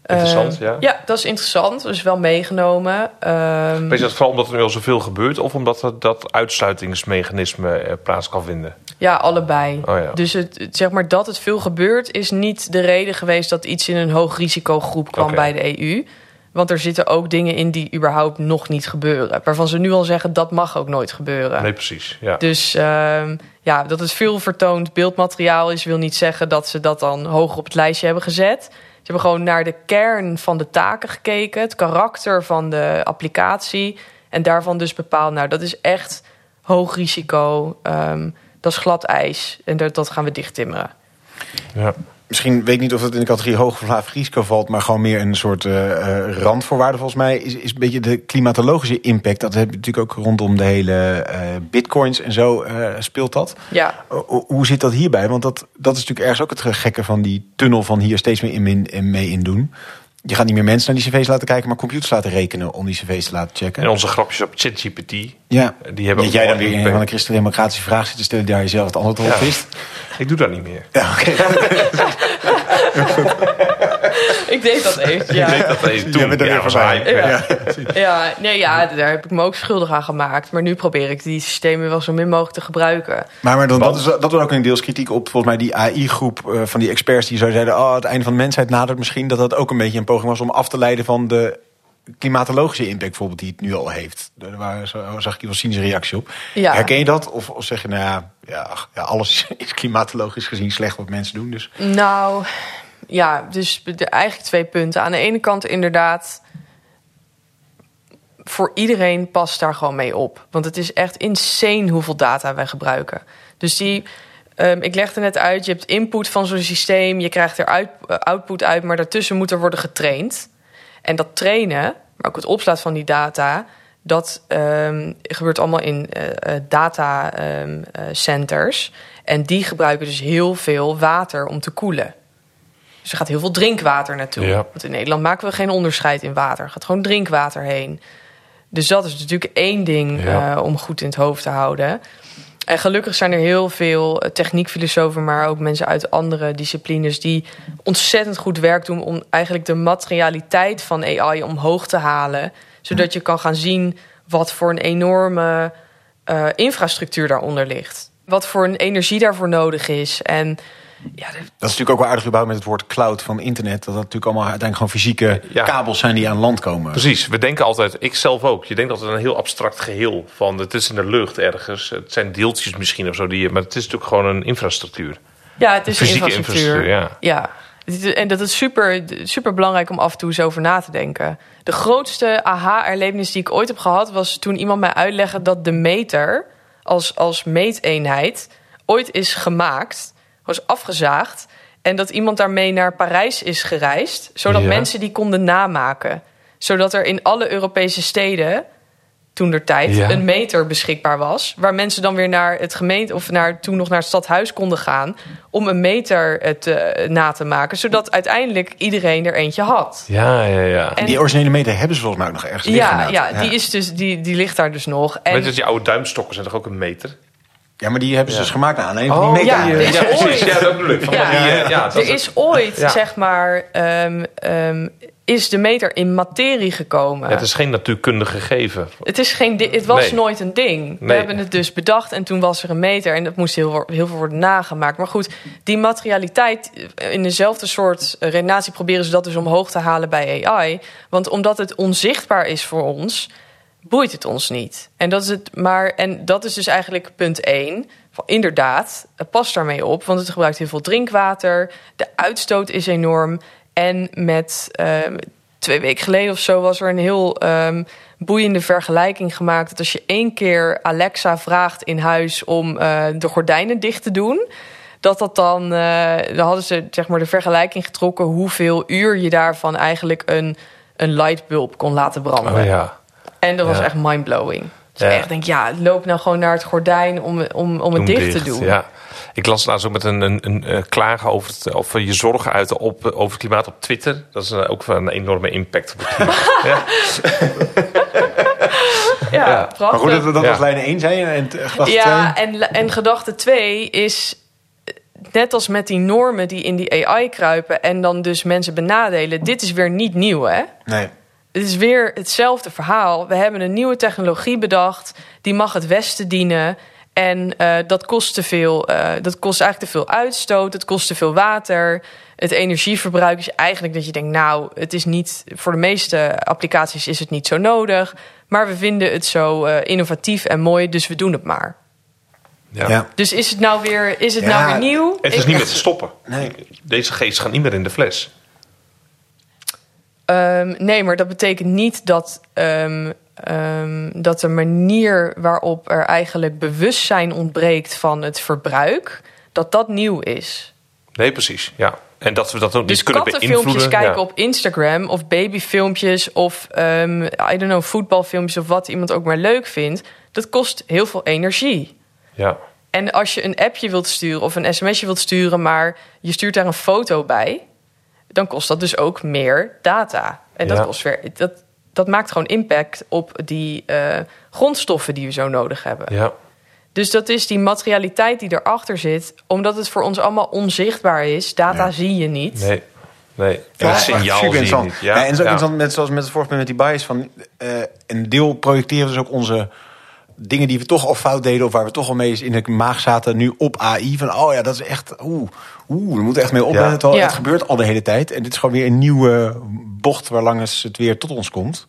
Interessant, Eh, ja. Ja, dat is interessant. Dat is wel meegenomen. Ehm, Is dat vooral omdat er nu al zoveel gebeurt... of omdat er dat uitsluitingsmechanisme eh, plaats kan vinden? Ja, allebei. Oh ja. Dus het, zeg maar dat het veel gebeurt, is niet de reden geweest dat iets in een hoogrisicogroep kwam Oké. bij de EU. Want er zitten ook dingen in die überhaupt nog niet gebeuren. Waarvan ze nu al zeggen dat mag ook nooit gebeuren. Nee, precies. Ja. Dus ehm, ja, dat het veel vertoond beeldmateriaal is, wil niet zeggen dat ze dat dan hoog op het lijstje hebben gezet. Ze hebben gewoon naar de kern van de taken gekeken, het karakter van de applicatie. En daarvan dus bepaald, nou, dat is echt hoog risico. ehm, dat is glad ijs. En dat, gaan we dichttimmeren. ja. Misschien weet ik niet of het in de categorie hoog of laag risico valt, maar gewoon meer een soort eh, randvoorwaarde volgens mij. Is, is een beetje de klimatologische impact. Dat heb je natuurlijk ook rondom de hele eh, bitcoins en zo speelt dat. Ja, Ho- Hoe zit dat hierbij? Want dat, dat is natuurlijk ergens ook het gekke van die tunnel van hier steeds meer in, in, in mee in doen. Je gaat niet meer mensen naar die cv's laten kijken, maar computers laten rekenen om die cv's te laten checken. En onze grapjes op ChatGPT... ja. Die hebben Dat ook jij dan weer een van de christendemocratische vraag zit te stellen, daar jezelf het antwoord op Ja. wist. Ik doe dat niet meer. Ja, oké. ik deed dat even. Ik Ja. deed dat even toen. Jij bent er Ja, weer voorbij. Ja. Ja, nee, ja, daar heb ik me ook schuldig aan gemaakt. Maar nu probeer ik die systemen wel zo min mogelijk te gebruiken. Maar, maar dan, dat, is, dat was ook een deels kritiek op volgens mij die AI-groep eh, van die experts die zo zeiden: oh, het einde van de mensheid nadert misschien. Dat dat ook een beetje een poging was om af te leiden van de klimatologische impact, bijvoorbeeld, die het nu al heeft. Daar waar, zo, zag ik hier wel cynische reactie op. Ja. Herken je dat? Of, of zeg je, nou ja, ja, ach, ja, alles is klimatologisch gezien slecht wat mensen doen. Dus Nou, ja, dus eigenlijk twee punten. Aan de ene kant inderdaad... voor iedereen past daar gewoon mee op. Want het is echt insane hoeveel data wij gebruiken. Dus die... ehm, ik legde net uit, je hebt input van zo'n systeem... je krijgt er eh, output uit, maar daartussen moet er worden getraind. En dat trainen, maar ook het opslaan van die data... dat ehm, gebeurt allemaal in eh, eh, data ehm, eh. En die gebruiken dus heel veel water om te koelen. Dus er gaat heel veel drinkwater naartoe. Ja. Want in Nederland maken we geen onderscheid in water. Er gaat gewoon drinkwater heen. Dus dat is natuurlijk één ding Ja. eh, om goed in het hoofd te houden. En gelukkig zijn er heel veel eh, techniekfilosofen, maar ook mensen uit andere disciplines die ontzettend goed werk doen om eigenlijk de materialiteit van AI omhoog te halen. Zodat je kan gaan zien wat voor een enorme eh, infrastructuur daaronder ligt. Wat voor een energie daarvoor nodig is. En ja, dat is natuurlijk ook wel aardig überhaupt met het woord cloud van internet. Dat dat natuurlijk allemaal uiteindelijk gewoon fysieke Ja. kabels zijn die aan land komen. Precies, we denken altijd, ik zelf ook. Je denkt altijd een heel abstract geheel van het is in de lucht ergens. Het zijn deeltjes misschien of zo, die, je- maar het is natuurlijk gewoon een infrastructuur. Ja, het is een Fysieke infrastructuur. infrastructuur, ja. ja. En dat is super, super belangrijk om af en toe eens over na te denken. De grootste aha-erlevenis die ik ooit heb gehad... was toen iemand mij uitlegde dat de meter als, als meeteenheid... ooit is gemaakt, was afgezaagd... En dat iemand daarmee naar Parijs is gereisd, zodat Ja. mensen die konden namaken. Zodat er in alle Europese steden toen der tijd Ja. een meter beschikbaar was. Waar mensen dan weer naar het gemeente of naar, toen nog naar het stadhuis konden gaan. om een meter eh, te, na te maken. Zodat uiteindelijk iedereen er eentje had. Ja, ja, ja. En- Die originele meter hebben ze volgens mij ook nog ergens liggen. Ja, inderdaad. ja, die, is dus, die, die ligt daar dus nog. En, Weet je dat die oude duimstokken zijn toch ook een meter? Ja, maar die hebben ze Ja. dus gemaakt naar aanleiding van Oh, die meter. ja, die, Ja, precies. Ja, dat bedoel ik. Van Ja. die, eh, ja, dat er is ooit, Ja. zeg maar, ehm, ehm, is de meter in materie gekomen. Ja, het is geen natuurkundig gegeven. Het, is geen het was Nee. nooit een ding. We hebben het dus bedacht en toen was er een meter en dat moest heel, heel veel worden nagemaakt. Maar goed, die materialiteit eh, in dezelfde soort eh, redenatie proberen ze dat dus omhoog te halen bij AI. Want omdat het onzichtbaar is voor ons, boeit het ons niet. En dat is, het, maar, en dat is dus eigenlijk punt 1. Van, inderdaad, pas daarmee op, want het gebruikt heel veel drinkwater. De uitstoot is enorm. En met ehm, twee weken geleden of zo was er een heel ehm, boeiende vergelijking gemaakt. Dat als je één keer Alexa vraagt in huis om eh, de gordijnen dicht te doen. Dat dat dan, eh, dan hadden ze zeg maar de vergelijking getrokken hoeveel uur je daarvan eigenlijk een, een lightbulb kon laten branden. Oh ja. En dat was echt mindblowing. Dus echt denk, ja, loop nou gewoon naar het gordijn om, om, om het dicht, te doen. Ja. Ik las laatst ook met een, een, een eh, klagen over, het, over je zorgen uiten op, over het klimaat op Twitter. Dat is eh, ook wel een enorme impact op het klimaat. ja. Ja, Ja. prachtig. Maar goed, dat, dat Ja. was lijn 1, zei je. En gedachte Ja, twee? en, en gedachte 2 is eh, net als met die normen die in die AI kruipen en dan dus mensen benadelen. Dit is weer niet nieuw, hè? Nee. Het is weer hetzelfde verhaal. We hebben een nieuwe technologie bedacht. Die mag het Westen dienen. En eh, dat kost te veel. eh, dat kost eigenlijk te veel uitstoot. Het kost te veel water. Het energieverbruik is eigenlijk dat je denkt, nou, het is niet voor de meeste applicaties is het niet zo nodig. Maar we vinden het zo eh, innovatief en mooi, dus we doen het maar. Ja. Ja. Dus is het nou weer, is het Ja, nou weer nieuw? Het is Ik- niet meer te stoppen. Nee. Deze geest gaat niet meer in de fles. Ehm, nee, maar dat betekent niet dat, ehm, ehm, dat de manier waarop er eigenlijk bewustzijn ontbreekt van het verbruik, dat dat nieuw is. Nee, precies. Ja. En dat we dat ook Dus niet kunnen kattenfilmpjes beïnvloeden. kijken ja. op Instagram of babyfilmpjes of I don't know, voetbalfilmpjes of wat iemand ook maar leuk vindt, dat kost heel veel energie. Ja. En als je een appje wilt sturen of een sms'je wilt sturen, maar je stuurt daar een foto bij, dan kost dat dus ook meer data. En dat Ja. kost weer. Dat, dat maakt gewoon impact op die eh, grondstoffen die we zo nodig hebben. ja. Dus dat is die materialiteit die erachter zit, omdat het voor ons allemaal onzichtbaar is. Data Ja. zie je niet. Nee. Nee. Ja, echt signaal super zie je interessant. niet. Ja, en zo ja. interessant, net zoals met het vorige punt met die bias. Van, eh, een deel projecteren we dus ook onze dingen die we toch al fout deden... of waar we toch al mee in de maag zaten, nu op AI. Van, oh ja, dat is echt... Oeh, oeh we moeten echt mee opletten. Ja. Ja. Het gebeurt al de hele tijd. En dit is gewoon weer een nieuwe bocht... waar langs het weer tot ons komt.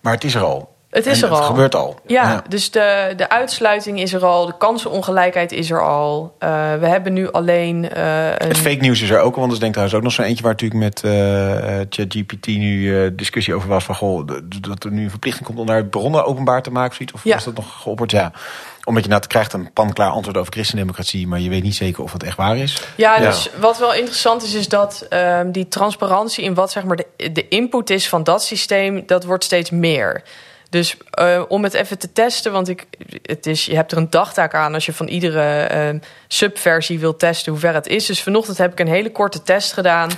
Maar het is er al. Het is En er al. Het gebeurt al. Ja, dus de, de uitsluiting is er al, de kansenongelijkheid is er al. Eh, we hebben nu alleen eh, een... Het fake nieuws is er ook, want er is denk ik trouwens ook nog zo'n eentje waar natuurlijk met eh, ChatGPT nu discussie over was van goh, dat er nu een verplichting komt om daar bronnen openbaar te maken of zoiets. Of Ja. was dat nog geopperd? Ja. Omdat je nou krijgt een panklaar antwoord over christendemocratie, maar je weet niet zeker of het echt waar is. Ja, Ja. dus wat wel interessant is, is dat ehm, die transparantie in wat zeg maar de, de input is van dat systeem, dat wordt steeds meer. Dus eh, om het even te testen, want ik, het is, je hebt er een dagtaak aan als je van iedere ehm, subversie wilt testen hoe ver het is. Dus vanochtend heb ik een hele korte test gedaan.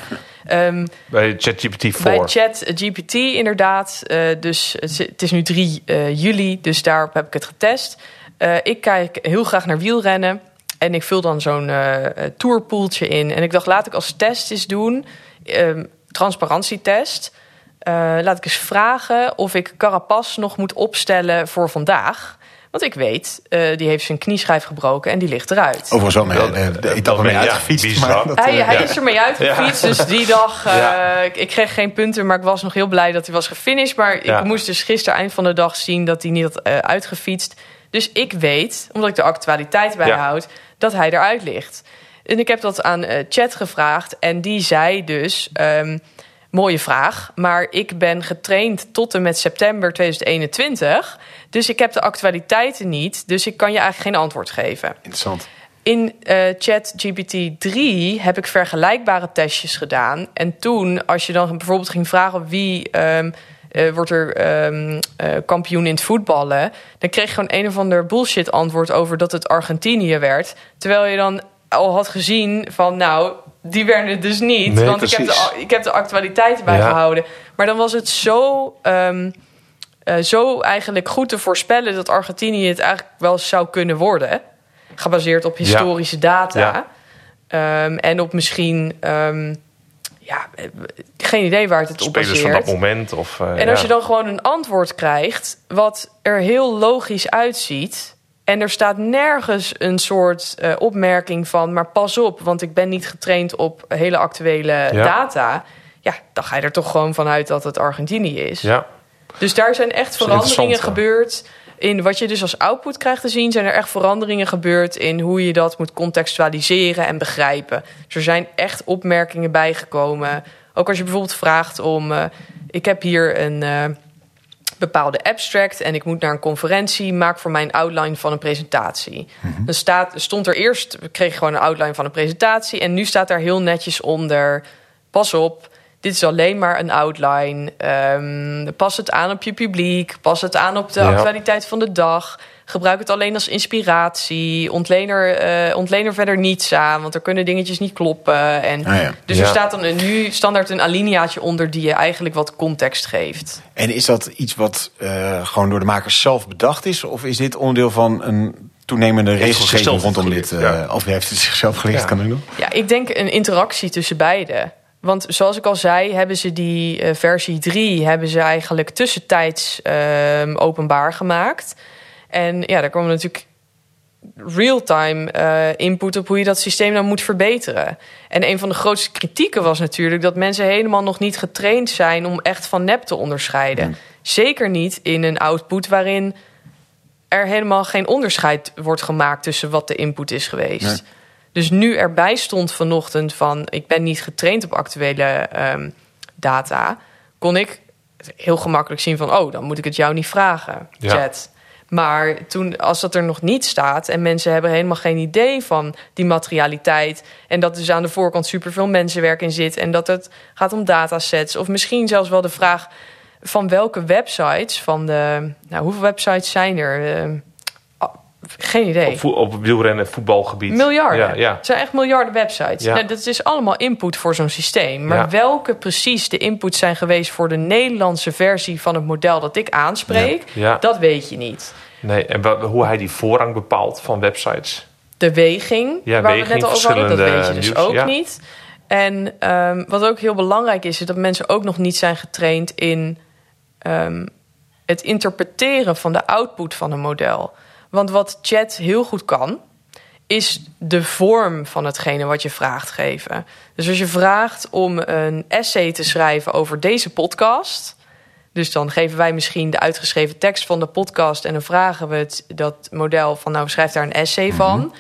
Ehm, Bij ChatGPT 4. bij ChatGPT inderdaad. Eh, dus het is- nu 3 eh, juli, dus daarop heb ik het getest. Ik kijk heel graag naar wielrennen. En ik vul dan zo'n tourpoeltje in. En ik dacht, laat ik als test eens doen. ehm, transparantietest. Eh, laat ik eens vragen of ik Carapaz nog moet opstellen voor vandaag. Want ik weet, eh, die heeft zijn knieschijf gebroken en die ligt eruit. Overigens wel mee, Dat- dat ben- mee ja, uitgefietst. maar dat, Hij, eh, hij ja. is ermee uitgefietst, dus die dag... eh, Ja. ik, ik kreeg geen punten, maar ik was nog heel blij dat hij was gefinished. Maar Ja. ik moest dus gisteren eind van de dag zien dat hij niet had eh, uitgefietst. Dus ik weet, omdat ik de actualiteit bijhoud, dat hij eruit ligt. En ik heb dat aan eh, Chat gevraagd en die zei dus... ehm, mooie vraag, maar ik ben getraind tot en met september 2021... Dus ik heb de actualiteiten niet, dus ik kan je eigenlijk geen antwoord geven. Interessant. In eh ChatGPT 3 heb ik vergelijkbare testjes gedaan. En toen, als je dan bijvoorbeeld ging vragen wie ehm, eh, wordt er ehm, eh, kampioen in het voetballen, dan kreeg je gewoon een of ander bullshit antwoord over dat het Argentinië werd. Terwijl je dan al had gezien van, nou, die werden het dus niet. Nee, want ik heb, de, ik heb de actualiteiten Ja. bijgehouden. Maar dan was het zo, ehm, eh, zo eigenlijk goed te voorspellen dat Argentinië het eigenlijk wel zou kunnen worden. Gebaseerd op historische data. Ja. Ehm, en op misschien, ehm, ja, eh, geen idee waar het het op Spelers van dat moment. Of, eh, En als je dan gewoon een antwoord krijgt wat er heel logisch uitziet. En er staat nergens een soort eh, opmerking van, maar pas op, want ik ben niet getraind op hele actuele Ja. data. Ja, dan ga je er toch gewoon vanuit dat het Argentinië is. Ja, Dus daar zijn echt veranderingen gebeurd. In wat je dus als output krijgt te zien, zijn er echt veranderingen gebeurd in hoe je dat moet contextualiseren en begrijpen. Dus er zijn echt opmerkingen bijgekomen. Ook als je bijvoorbeeld vraagt om. eh, ik heb hier een eh, bepaalde abstract en ik moet naar een conferentie. Maak voor mij een outline van een presentatie. Dan staat, stond er eerst, we kregen gewoon een outline van een presentatie. En nu staat daar heel netjes onder. Pas op, dit is alleen maar een outline. Ehm, pas het aan op je publiek. Pas het aan op de Ja. actualiteit van de dag. Gebruik het alleen als inspiratie. Ontleen er, eh, ontleen er verder niets aan, want er kunnen dingetjes niet kloppen. En Ah, ja. Dus Ja. er staat dan een, nu standaard een alineaatje onder die je eigenlijk wat context geeft. En is dat iets wat eh, gewoon door de makers zelf bedacht is? Of is dit onderdeel van een toenemende regelgeving rondom dit? eh, ja. Of heeft het zichzelf geleerd, Ja. kan ik nog? Ja, ik denk een interactie tussen beide. Want zoals ik al zei, hebben ze die eh, versie 3 hebben ze eigenlijk tussentijds ehm, openbaar gemaakt. En ja, daar komen natuurlijk real-time eh, input op hoe je dat systeem dan moet verbeteren. En een van de grootste kritieken was natuurlijk dat mensen helemaal nog niet getraind zijn om echt van nep te onderscheiden. Zeker niet in een output waarin er helemaal geen onderscheid wordt gemaakt tussen wat de input is geweest. Nee. Dus nu erbij stond vanochtend van ik ben niet getraind op actuele ehm, data, kon ik heel gemakkelijk zien van oh, dan moet ik het jou niet vragen, Ja. chat. Maar toen, als dat er nog niet staat en mensen hebben helemaal geen idee van die materialiteit en dat dus aan de voorkant superveel mensenwerk in zit en dat het gaat om datasets of misschien zelfs wel de vraag van welke websites van de, nou hoeveel websites zijn er? Geen idee. op, op wielrennen, voetbalgebied. Miljarden. Ja, ja. Het zijn echt miljarden websites. Ja. Nou, dat is allemaal input voor zo'n systeem. Maar Ja. welke precies de inputs zijn geweest voor de Nederlandse versie van het model dat ik aanspreek, Ja. dat weet je niet. Nee, en hoe hij die voorrang bepaalt van websites. De weging, Ja, waar we weging, het net al over hadden, dat weet je dus nieuws, ook niet. En ehm, wat ook heel belangrijk is, is dat mensen ook nog niet zijn getraind in ehm, het interpreteren van de output van een model. Want wat chat heel goed kan, is de vorm van hetgene wat je vraagt geven. Dus als je vraagt om een essay te schrijven over deze podcast. Dus dan geven wij misschien de uitgeschreven tekst van de podcast en dan vragen we het, dat model van nou schrijf daar een essay van.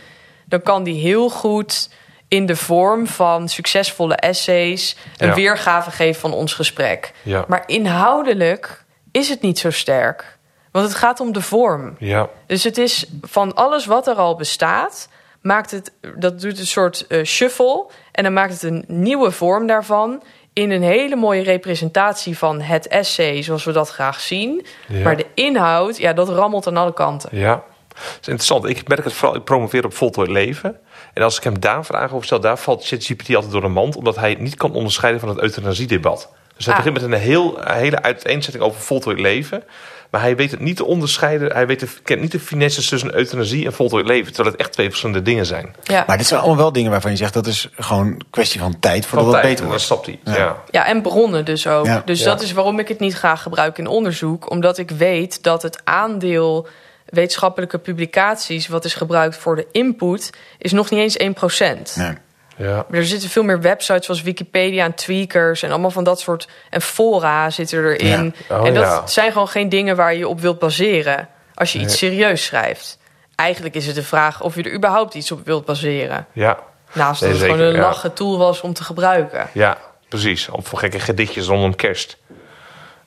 Dan kan die heel goed in de vorm van succesvolle essays een Ja. weergave geven van ons gesprek. Ja. Maar inhoudelijk is het niet zo sterk. Want het gaat om de vorm. Ja, Dus het is van alles wat er al bestaat, maakt het, dat doet een soort eh, shuffle. En dan maakt het een nieuwe vorm daarvan. In een hele mooie representatie van het essay, zoals we dat graag zien. Ja. Maar de inhoud, ja, dat rammelt aan alle kanten. ja. Dat is interessant. Ik merk het vooral, ik promoveer op voltooid leven. En als ik hem daar vragen over stel, daar valt ChatGPT altijd door de mand. Omdat hij niet kan onderscheiden van het euthanasiedebat. Dus hij Ah. begint met een heel, een hele uiteenzetting over voltooid leven. Maar hij weet het niet te onderscheiden. Hij weet de, kent niet de finesses tussen euthanasie en voltooid leven. Terwijl het echt twee verschillende dingen zijn. Ja. Maar dit zijn allemaal wel dingen waarvan je zegt... dat is gewoon een kwestie van tijd voordat Van het beter dan wordt. stapt hij. Ja. Ja. Ja, en bronnen dus ook. Ja. Dus Ja. dat is waarom ik het niet graag gebruik in onderzoek. Omdat ik weet dat het aandeel wetenschappelijke publicaties... wat is gebruikt voor de input, is nog niet eens 1%. Nee. Ja. Maar er zitten veel meer websites zoals Wikipedia en Tweakers... en allemaal van dat soort... en fora zitten erin. Ja. Oh, en dat ja. zijn gewoon geen dingen waar je op wilt baseren... als je iets serieus schrijft. Eigenlijk is het de vraag of je er überhaupt iets op wilt baseren. Ja. Naast Nee, dat het zeker, gewoon een lachen tool was om te gebruiken. ja, precies. Of voor gekke gedichtjes rondom kerst.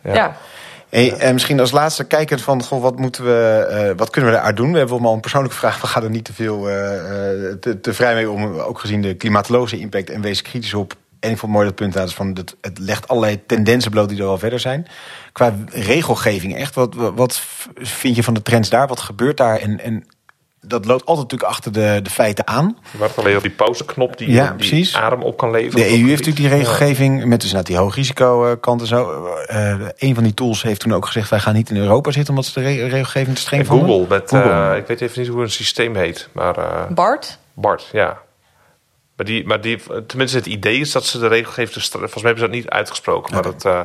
Ja. Ja. Hey, en misschien als laatste kijkend van goh, wat, moeten we, eh, wat kunnen we daar doen? We hebben allemaal een persoonlijke vraag. We gaan er niet te veel eh, eh, te, te vrij mee om. Ook gezien de klimatologische impact. En wees kritisch op. En ik vond mooi dat punt uit van het, het legt allerlei tendensen bloot die er al verder zijn. Qua regelgeving, echt, wat, wat, wat vind je van de trends daar? Wat gebeurt daar? En, en dat loopt altijd natuurlijk achter de, de feiten aan. Maar alleen op die pauzeknop die, Ja, die precies. adem op kan leveren. De EU heeft natuurlijk die regelgeving met dus inderdaad die hoogrisico kant en zo. Eh een van die tools heeft toen ook gezegd... wij gaan niet in Europa zitten omdat ze de re- regelgeving te streng vonden. Google, met, Google. eh, ik weet even niet hoe een systeem heet, maar eh, Bart? Bart, ja. Maar, die, maar die, tenminste, het idee is dat ze de regelgeving... Volgens mij hebben ze dat niet uitgesproken, maar dat eh,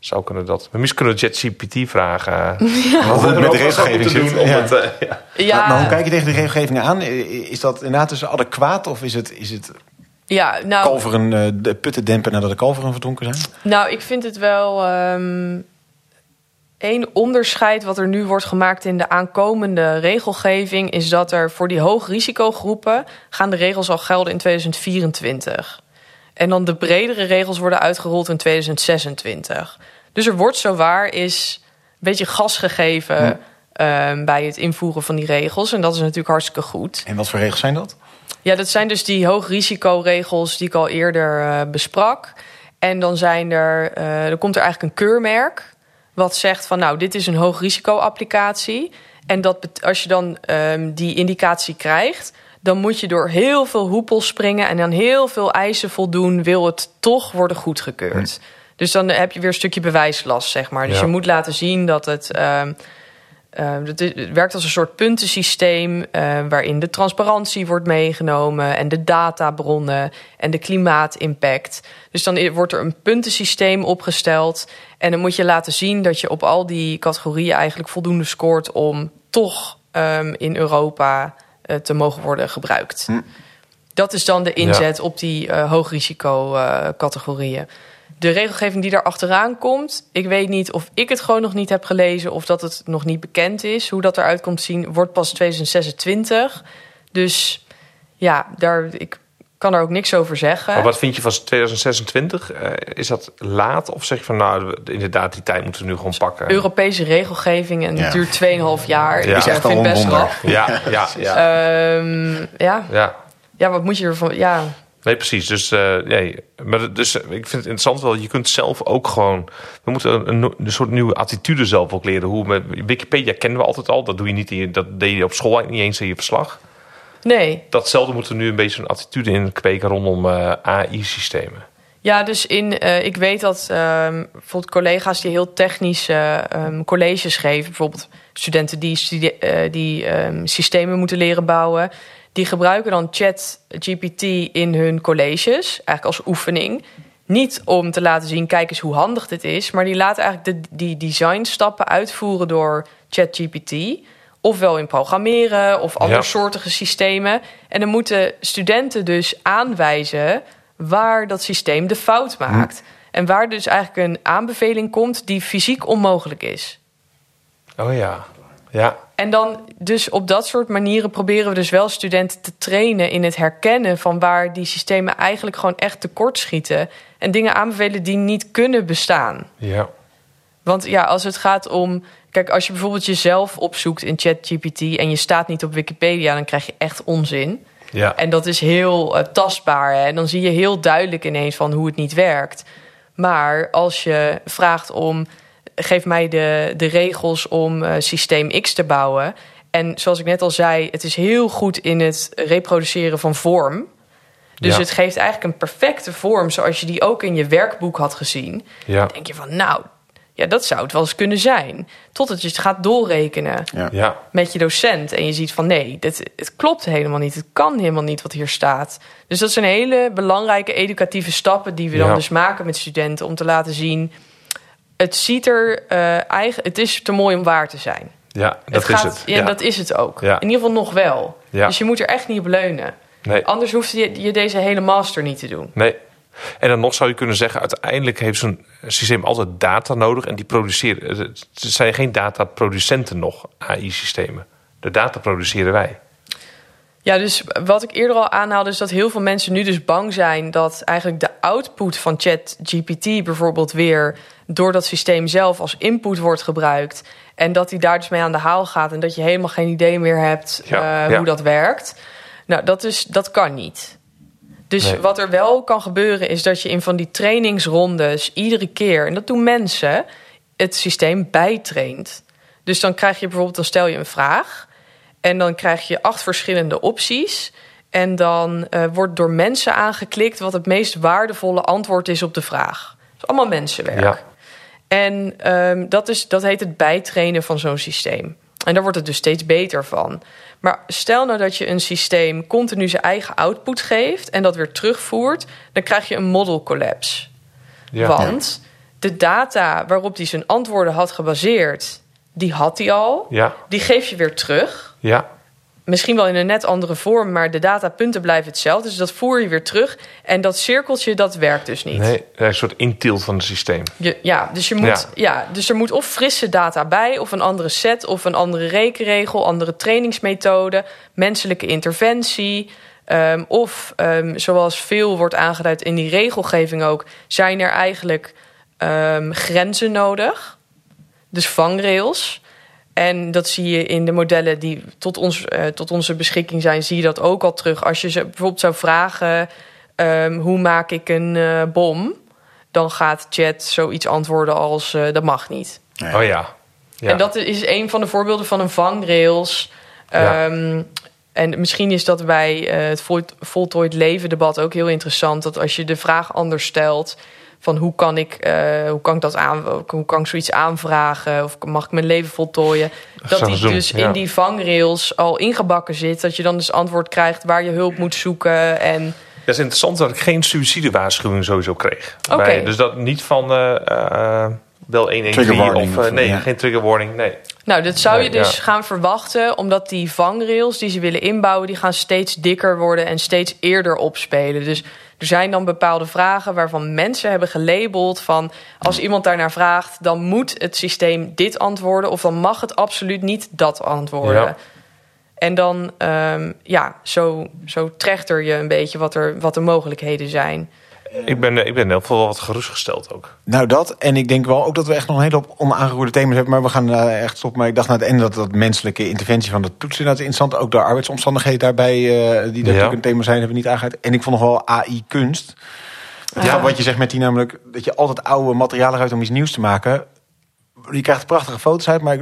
zou kunnen dat... Maar misschien kunnen we ChatGPT vragen. Hoe het met de regelgeving doen om Ja. het, eh, ja. Ja, Maar, maar hoe kijk je tegen de regelgeving aan? Is dat inderdaad dus adequaat of is het, is het ja nou, kalveren eh, de putten dempen nadat de kalveren verdronken zijn? Nou, ik vind het wel ehm één onderscheid wat er nu wordt gemaakt in de aankomende regelgeving is dat er voor die hoogrisicogroepen gaan de regels al gelden in 2024. En dan de bredere regels worden uitgerold in 2026. Dus er wordt zowaar is een beetje gas gegeven ehm, bij het invoeren van die regels. En dat is natuurlijk hartstikke goed. En wat voor regels zijn dat? Ja, dat zijn dus die hoogrisicoregels die ik al eerder eh, besprak. En dan zijn er, eh er komt er eigenlijk een keurmerk wat zegt van nou, dit is een hoogrisico-applicatie. En dat als je dan ehm, die indicatie krijgt, dan moet je door heel veel hoepels springen en aan heel veel eisen voldoen, wil het toch worden goedgekeurd. Dus dan heb je weer een stukje bewijslast, zeg maar. Dus Ja. je moet laten zien dat het. ehm, eh, het werkt als een soort puntensysteem eh, waarin de transparantie wordt meegenomen en de databronnen en de klimaatimpact. Dus dan wordt er een puntensysteem opgesteld en dan moet je laten zien dat je op al die categorieën eigenlijk voldoende scoort om toch ehm, in Europa te mogen worden gebruikt. Dat is dan de inzet op die eh hoogrisico eh, categorieën. De regelgeving die daar achteraan komt, ik weet niet of ik het gewoon nog niet heb gelezen of dat het nog niet bekend is. Hoe dat eruit komt zien, wordt pas 2026. Dus ja, daar, ik kan er ook niks over zeggen. Maar wat vind je van 2026? Eh, is dat laat? Of zeg je van nou, inderdaad, die tijd moeten we nu gewoon pakken? Europese regelgeving en Ja. het duurt 2,5 jaar. Ja. Ik Is echt vind best rap. Ja, ja, ja. Ehm, ja. ja. ja, wat moet je ervan... Ja, Nee, precies. Dus, eh, nee. maar, dus eh, ik vind het interessant wel. Je kunt zelf ook gewoon. We moeten een, een, een soort nieuwe attitude zelf ook leren. Hoe met Wikipedia kennen we altijd al. Dat doe je niet. In je, dat deed je op school eigenlijk niet eens in je verslag. Nee. Datzelfde moeten we nu een beetje een attitude in kweken rondom eh, AI-systemen. Ja, dus in, eh, ik weet dat ehm, bijvoorbeeld collega's die heel technische ehm, colleges geven, bijvoorbeeld studenten die, eh, die ehm, systemen moeten leren bouwen, die gebruiken dan ChatGPT in hun colleges, eigenlijk als oefening. Niet om te laten zien, kijk eens hoe handig dit is, maar die laten eigenlijk de, die designstappen uitvoeren door ChatGPT. Ofwel in programmeren of andersoortige systemen. En dan moeten studenten dus aanwijzen waar dat systeem de fout maakt. En waar dus eigenlijk een aanbeveling komt die fysiek onmogelijk is. Oh ja. Ja. En dan dus op dat soort manieren proberen we dus wel studenten te trainen in het herkennen van waar die systemen eigenlijk gewoon echt tekort schieten. En dingen aanbevelen die niet kunnen bestaan. Ja. Want ja, als het gaat om. Kijk, als je bijvoorbeeld jezelf opzoekt in ChatGPT en je staat niet op Wikipedia, dan krijg je echt onzin. Ja. En dat is heel eh, tastbaar. Hè? En dan zie je heel duidelijk ineens van hoe het niet werkt. Maar als je vraagt om. Geef mij de, de regels om eh, systeem X te bouwen. En zoals ik net al zei, het is heel goed in het reproduceren van vorm. Dus Ja. het geeft eigenlijk een perfecte vorm zoals je die ook in je werkboek had gezien. Ja. Dan denk je van, nou, ja, dat zou het wel eens kunnen zijn. Totdat je het gaat doorrekenen Ja. met je docent. En je ziet van, nee, dit, het klopt helemaal niet. Het kan helemaal niet wat hier staat. Dus dat zijn hele belangrijke educatieve stappen... die we dan Ja. dus maken met studenten... om te laten zien, het ziet er uh, eigen... Het is te mooi om waar te zijn. Ja, dat het gaat, is het. Ja, dat is het ook. Ja. In ieder geval nog wel. Ja. Dus je moet er echt niet op leunen. Nee. Anders hoeft je, je deze hele master niet te doen. Nee. En dan nog zou je kunnen zeggen, uiteindelijk heeft zo'n systeem altijd data nodig. En die produceren. Het zijn geen dataproducenten nog, AI-systemen. De data produceren wij. Ja, dus wat ik eerder al aanhaalde, is dat heel veel mensen nu dus bang zijn dat eigenlijk de output van ChatGPT bijvoorbeeld weer door dat systeem zelf als input wordt gebruikt. En dat hij daar dus mee aan de haal gaat en dat je helemaal geen idee meer hebt Ja, eh, ja. hoe dat werkt. Nou, dat, is, dat kan niet. Dus Nee. wat er wel kan gebeuren is dat je in van die trainingsrondes iedere keer, en dat doen mensen, het systeem bijtraint. Dus dan krijg je bijvoorbeeld, dan stel je een vraag en dan krijg je acht verschillende opties. En dan eh, wordt door mensen aangeklikt wat het meest waardevolle antwoord is op de vraag. Dat is allemaal mensenwerk. Ja. En ehm, dat, is, dat heet het bijtrainen van zo'n systeem. En daar wordt het dus steeds beter van. Maar stel nou dat je een systeem continu zijn eigen output geeft en dat weer terugvoert, dan krijg je een model collapse. Ja. Want de data waarop hij zijn antwoorden had gebaseerd, die had hij al. Ja. Die geef je weer terug. Ja. Misschien wel in een net andere vorm, maar de datapunten blijven hetzelfde. Dus dat voer je weer terug. En dat cirkeltje, dat werkt dus niet. Nee, een soort intilt van het systeem. Je, ja, dus je moet, ja. dus er moet of frisse data bij, of een andere set, of een andere rekenregel, andere trainingsmethode, menselijke interventie. ehm, of ehm, zoals veel wordt aangeduid in die regelgeving ook, zijn er eigenlijk ehm, grenzen nodig. Dus vangrails. En dat zie je in de modellen die tot, ons, eh, tot onze beschikking zijn, zie je dat ook al terug. Als je ze bijvoorbeeld zou vragen: ehm, hoe maak ik een eh, bom? Dan gaat chat zoiets antwoorden als eh, dat mag niet. Oh ja. ja. En dat is een van de voorbeelden van een vangrails. Ja. Ehm, en misschien is dat bij eh, het vol- voltooid leven debat ook heel interessant. Dat als je de vraag anders stelt van hoe kan ik, eh, hoe kan ik dat aan, hoe kan ik zoiets aanvragen of mag ik mijn leven voltooien, dat zou die dus ja. in die vangrails al ingebakken zit, dat je dan dus antwoord krijgt waar je hulp moet zoeken en Dat is interessant dat ik geen suïcidewaarschuwing sowieso kreeg. Oké. Bij- dus dat niet van eh eh, bel 113 Trigger warning of... of- nee, ja. geen trigger warning. Nee. Nou, dat zou je dus ja. gaan verwachten, omdat die vangrails die ze willen inbouwen, die gaan steeds dikker worden en steeds eerder opspelen. Dus er zijn dan bepaalde vragen waarvan mensen hebben gelabeld van als iemand daarnaar vraagt, dan moet het systeem dit antwoorden of dan mag het absoluut niet dat antwoorden. Ja. En dan, ehm, ja, zo, zo trechter je een beetje wat er, wat de mogelijkheden zijn. Ik ben, eh, ik ben geval wel wat gerustgesteld ook. Nou, dat. En ik denk wel ook dat we echt nog een hele hoop onaangeroerde thema's hebben. Maar we gaan eh, echt stoppen. Maar ik dacht naar het einde dat dat menselijke interventie van de toetsen inderdaad interessant. Ook de arbeidsomstandigheden daarbij, eh, die daar Ja. natuurlijk een thema zijn, hebben we niet aangehaald. En ik vond nog wel AI-kunst. Ja. Wat je zegt met die namelijk, dat je altijd oude materialen uit om iets nieuws te maken. Je krijgt prachtige foto's uit, maar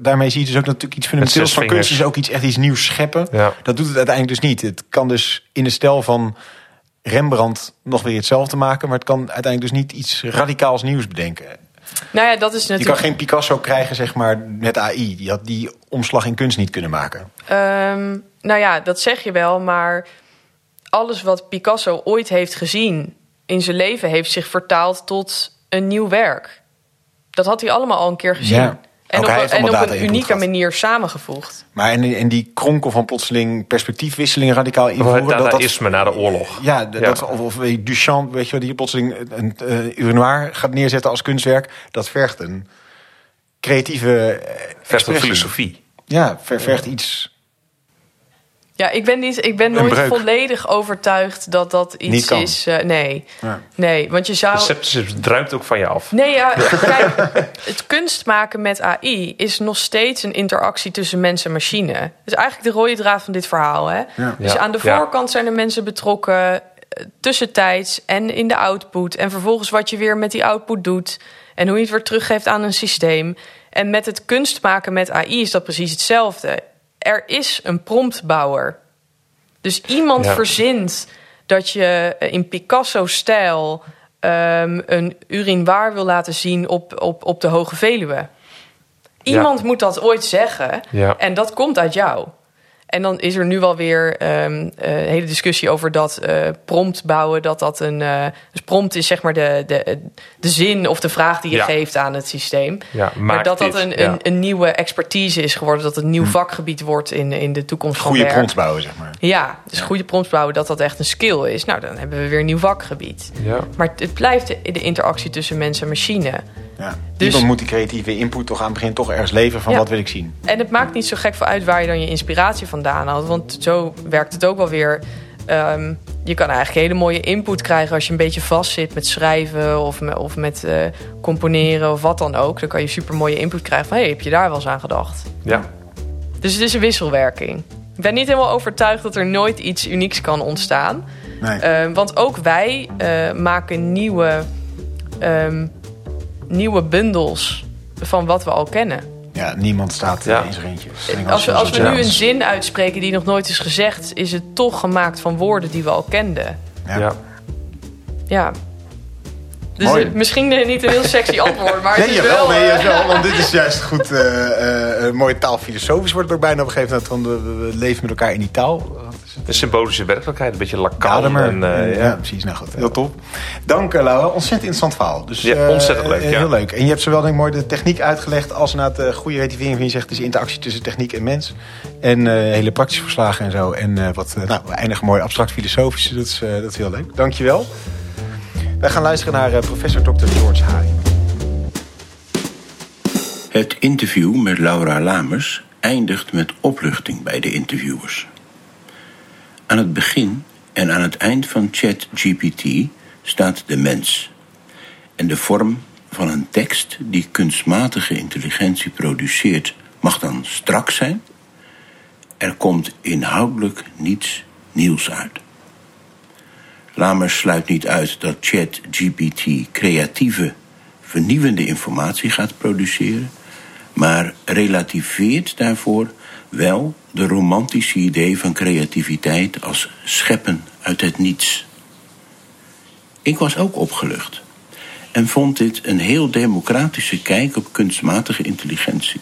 daarmee zie je dus ook natuurlijk iets fundamenteels van kunst. is ook iets, echt iets nieuws scheppen. Ja. Dat doet het uiteindelijk dus niet. Het kan dus in de stijl van Rembrandt nog weer hetzelfde maken, maar het kan uiteindelijk dus niet iets radicaals nieuws bedenken. Nou ja, dat is Je kan natuurlijk. geen Picasso krijgen, zeg maar, met AI. Die had die omslag in kunst niet kunnen maken. Ehm, nou ja, dat zeg je wel, maar alles wat Picasso ooit heeft gezien in zijn leven heeft zich vertaald tot een nieuw werk. Dat had hij allemaal al een keer gezien. Ja. En Ook op, hij een- heeft en allemaal op data een input unieke gehad. manier samengevoegd. Maar en, en die kronkel van plotseling perspectiefwisselingen radicaal invoeren. dat, dat, dadaïsme na de oorlog. ja, d- Ja. Dat, of, of Duchamp, weet je wel, die plotseling een uh, urinoir gaat neerzetten als kunstwerk. Dat vergt een creatieve Vergt een filosofie. Ja, ver- vergt iets. Ja, ik ben, niet, ik ben nooit breuk. volledig overtuigd dat dat iets Niet kan. is. eh, nee. Ja. nee, want je zou. De scepticisme druipt ook van je af. Nee, ja, kijk, het kunstmaken met AI is nog steeds een interactie tussen mens en machine. Dat is eigenlijk de rode draad van dit verhaal. Hè? Ja. Dus Ja, aan de ja. voorkant zijn er mensen betrokken, eh, tussentijds en in de output. En vervolgens wat je weer met die output doet en hoe je het weer teruggeeft aan een systeem. En met het kunstmaken met AI is dat precies hetzelfde. Er is een promptbouwer. Dus iemand Ja. verzint dat je eh, in Picasso-stijl ehm, een urinoir wil laten zien op, op, op de Hoge Veluwe. Iemand moet dat ooit zeggen Ja. en dat komt uit jou. En dan is er nu wel weer ehm, eh, een hele discussie over dat eh, prompt bouwen. Dat dat een. eh, dus prompt is zeg maar de, de, de zin of de vraag die je Ja. geeft aan het systeem. Ja, maar dat dat een, Ja. een, een nieuwe expertise is geworden. Dat het een nieuw vakgebied wordt in, in de toekomst van Goede prompt bouwen, zeg maar. Ja, dus goede prompts bouwen, dat dat echt een skill is. Nou, dan hebben we weer een nieuw vakgebied. Ja. Maar het blijft de, de interactie tussen mens en machine. Ja. Dus- Iemand moet die creatieve input toch aan het begin toch ergens leveren van Ja. wat wil ik zien. En het maakt niet zo gek voor uit waar je dan je inspiratie vandaan haalt. Want zo werkt het ook wel weer. Ehm, je kan eigenlijk hele mooie input krijgen als je een beetje vastzit met schrijven of met, of met eh, componeren of wat dan ook. Dan kan je super mooie input krijgen van hey, heb je daar wel eens aan gedacht? Ja. Dus het is een wisselwerking. Ik ben niet helemaal overtuigd dat er nooit iets unieks kan ontstaan. Nee. Eh, want ook wij eh, maken nieuwe, ehm, nieuwe bundels van wat we al kennen. ja, niemand staat Ja. in zijn eentje. Als we, als we nu een zin uitspreken die nog nooit is gezegd, is het toch gemaakt van woorden die we al kenden. Ja. Ja. Ja. Dus Mooi. misschien eh, niet een heel sexy antwoord, maar het is jawel, wel... nee, eh, jawel, want dit is juist goed, eh, eh, mooi taalfilosofisch wordt het ook bijna op een gegeven moment. We, we leven met elkaar in die taal. De symbolische werkelijkheid, een beetje. En, eh, ja. ja. precies. Nou goed, heel top. Dank eh, Laura. Ontzettend interessant verhaal. Dus, Ja, eh, ontzettend leuk, ja. Heel leuk. En je hebt zowel denk ik mooi de techniek uitgelegd als na het goede relativering van je zegt, is interactie tussen techniek en mens. En eh, hele praktische verslagen en zo. En eh, wat, nou, we eindigen mooi abstract filosofische. Dat is, eh, dat is heel leuk. Dankjewel. Wij gaan luisteren naar eh, professor Dr. George Haring. Het interview met Laura Lamers eindigt met opluchting bij de interviewers. Aan het begin en aan het eind van ChatGPT staat de mens. En de vorm van een tekst die kunstmatige intelligentie produceert mag dan strak zijn. Er komt inhoudelijk niets nieuws uit. Lamers sluit niet uit dat ChatGPT creatieve, vernieuwende informatie gaat produceren, maar relativeert daarvoor wel de romantische idee van creativiteit als scheppen uit het niets. Ik was ook opgelucht en vond dit een heel democratische kijk op kunstmatige intelligentie.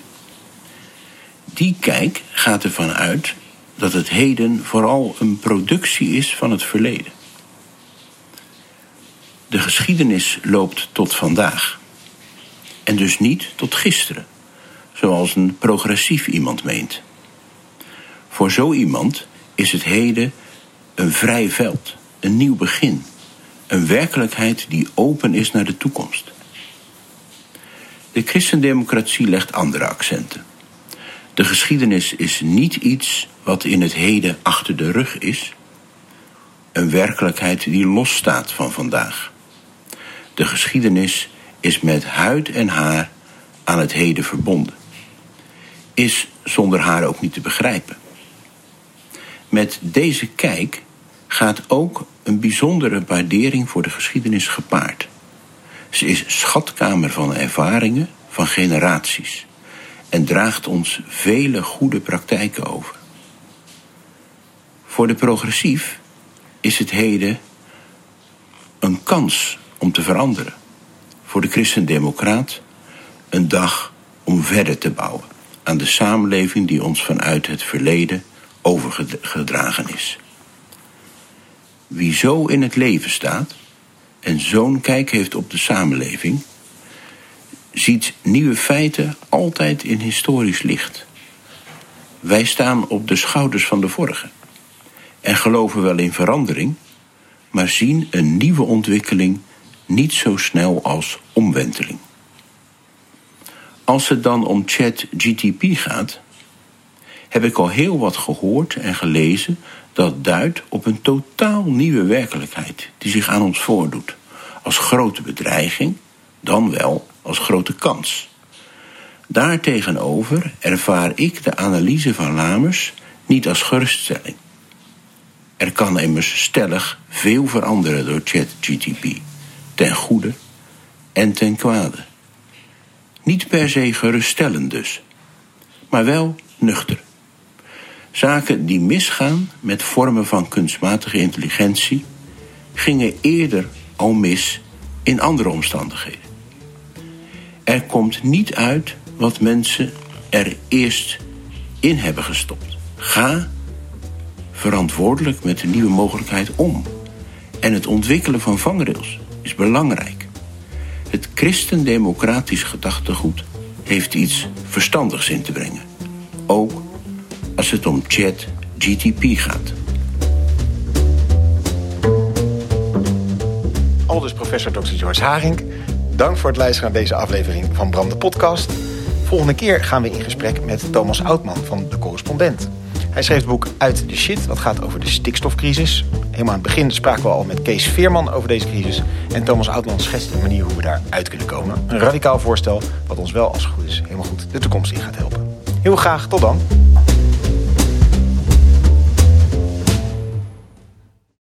Die kijk gaat ervan uit dat het heden vooral een productie is van het verleden. De geschiedenis loopt tot vandaag. En dus niet tot gisteren, zoals een progressief iemand meent. Voor zo iemand is het heden een vrij veld, een nieuw begin, een werkelijkheid die open is naar de toekomst. De christendemocratie legt andere accenten. De geschiedenis is niet iets wat in het heden achter de rug is, een werkelijkheid die losstaat van vandaag. De geschiedenis is met huid en haar aan het heden verbonden. Is zonder haar ook niet te begrijpen. Met deze kijk gaat ook een bijzondere waardering voor de geschiedenis gepaard. Ze is schatkamer van ervaringen van generaties en draagt ons vele goede praktijken over. Voor de progressief is het heden een kans om te veranderen. Voor de christendemocraat een dag om verder te bouwen aan de samenleving die ons vanuit het verleden overgedragen is. Wie zo in het leven staat en zo'n kijk heeft op de samenleving, ziet nieuwe feiten altijd in historisch licht. Wij staan op de schouders van de vorige en geloven wel in verandering, maar zien een nieuwe ontwikkeling niet zo snel als omwenteling. Als het dan om ChatGTP gaat, heb ik al heel wat gehoord en gelezen dat duidt op een totaal nieuwe werkelijkheid die zich aan ons voordoet. Als grote bedreiging, dan wel als grote kans. Daartegenover ervaar ik de analyse van Lamers niet als geruststelling. Er kan immers stellig veel veranderen door ChatGTP, ten goede en ten kwade. Niet per se geruststellend dus, maar wel nuchter. Zaken die misgaan met vormen van kunstmatige intelligentie gingen eerder al mis in andere omstandigheden. Er komt niet uit wat mensen er eerst in hebben gestopt. Ga verantwoordelijk met de nieuwe mogelijkheid om. En het ontwikkelen van vangrails is belangrijk. Het christendemocratisch gedachtegoed heeft iets verstandigs in te brengen. Ook als het om chat GTP gaat. Aldus professor Dr. George Haring. dank voor het luisteren naar deze aflevering van Bram de Podcast. Volgende keer gaan we in gesprek met Thomas Oudman van De Correspondent. Hij schreef het boek Uit de Shit, wat gaat over de stikstofcrisis. Helemaal aan het begin spraken we al met Kees Veerman over deze crisis. En Thomas Oudman schetst de manier hoe we daar uit kunnen komen. Een radicaal voorstel wat ons wel, als het goed is, helemaal goed de toekomst in gaat helpen. Heel graag, tot dan.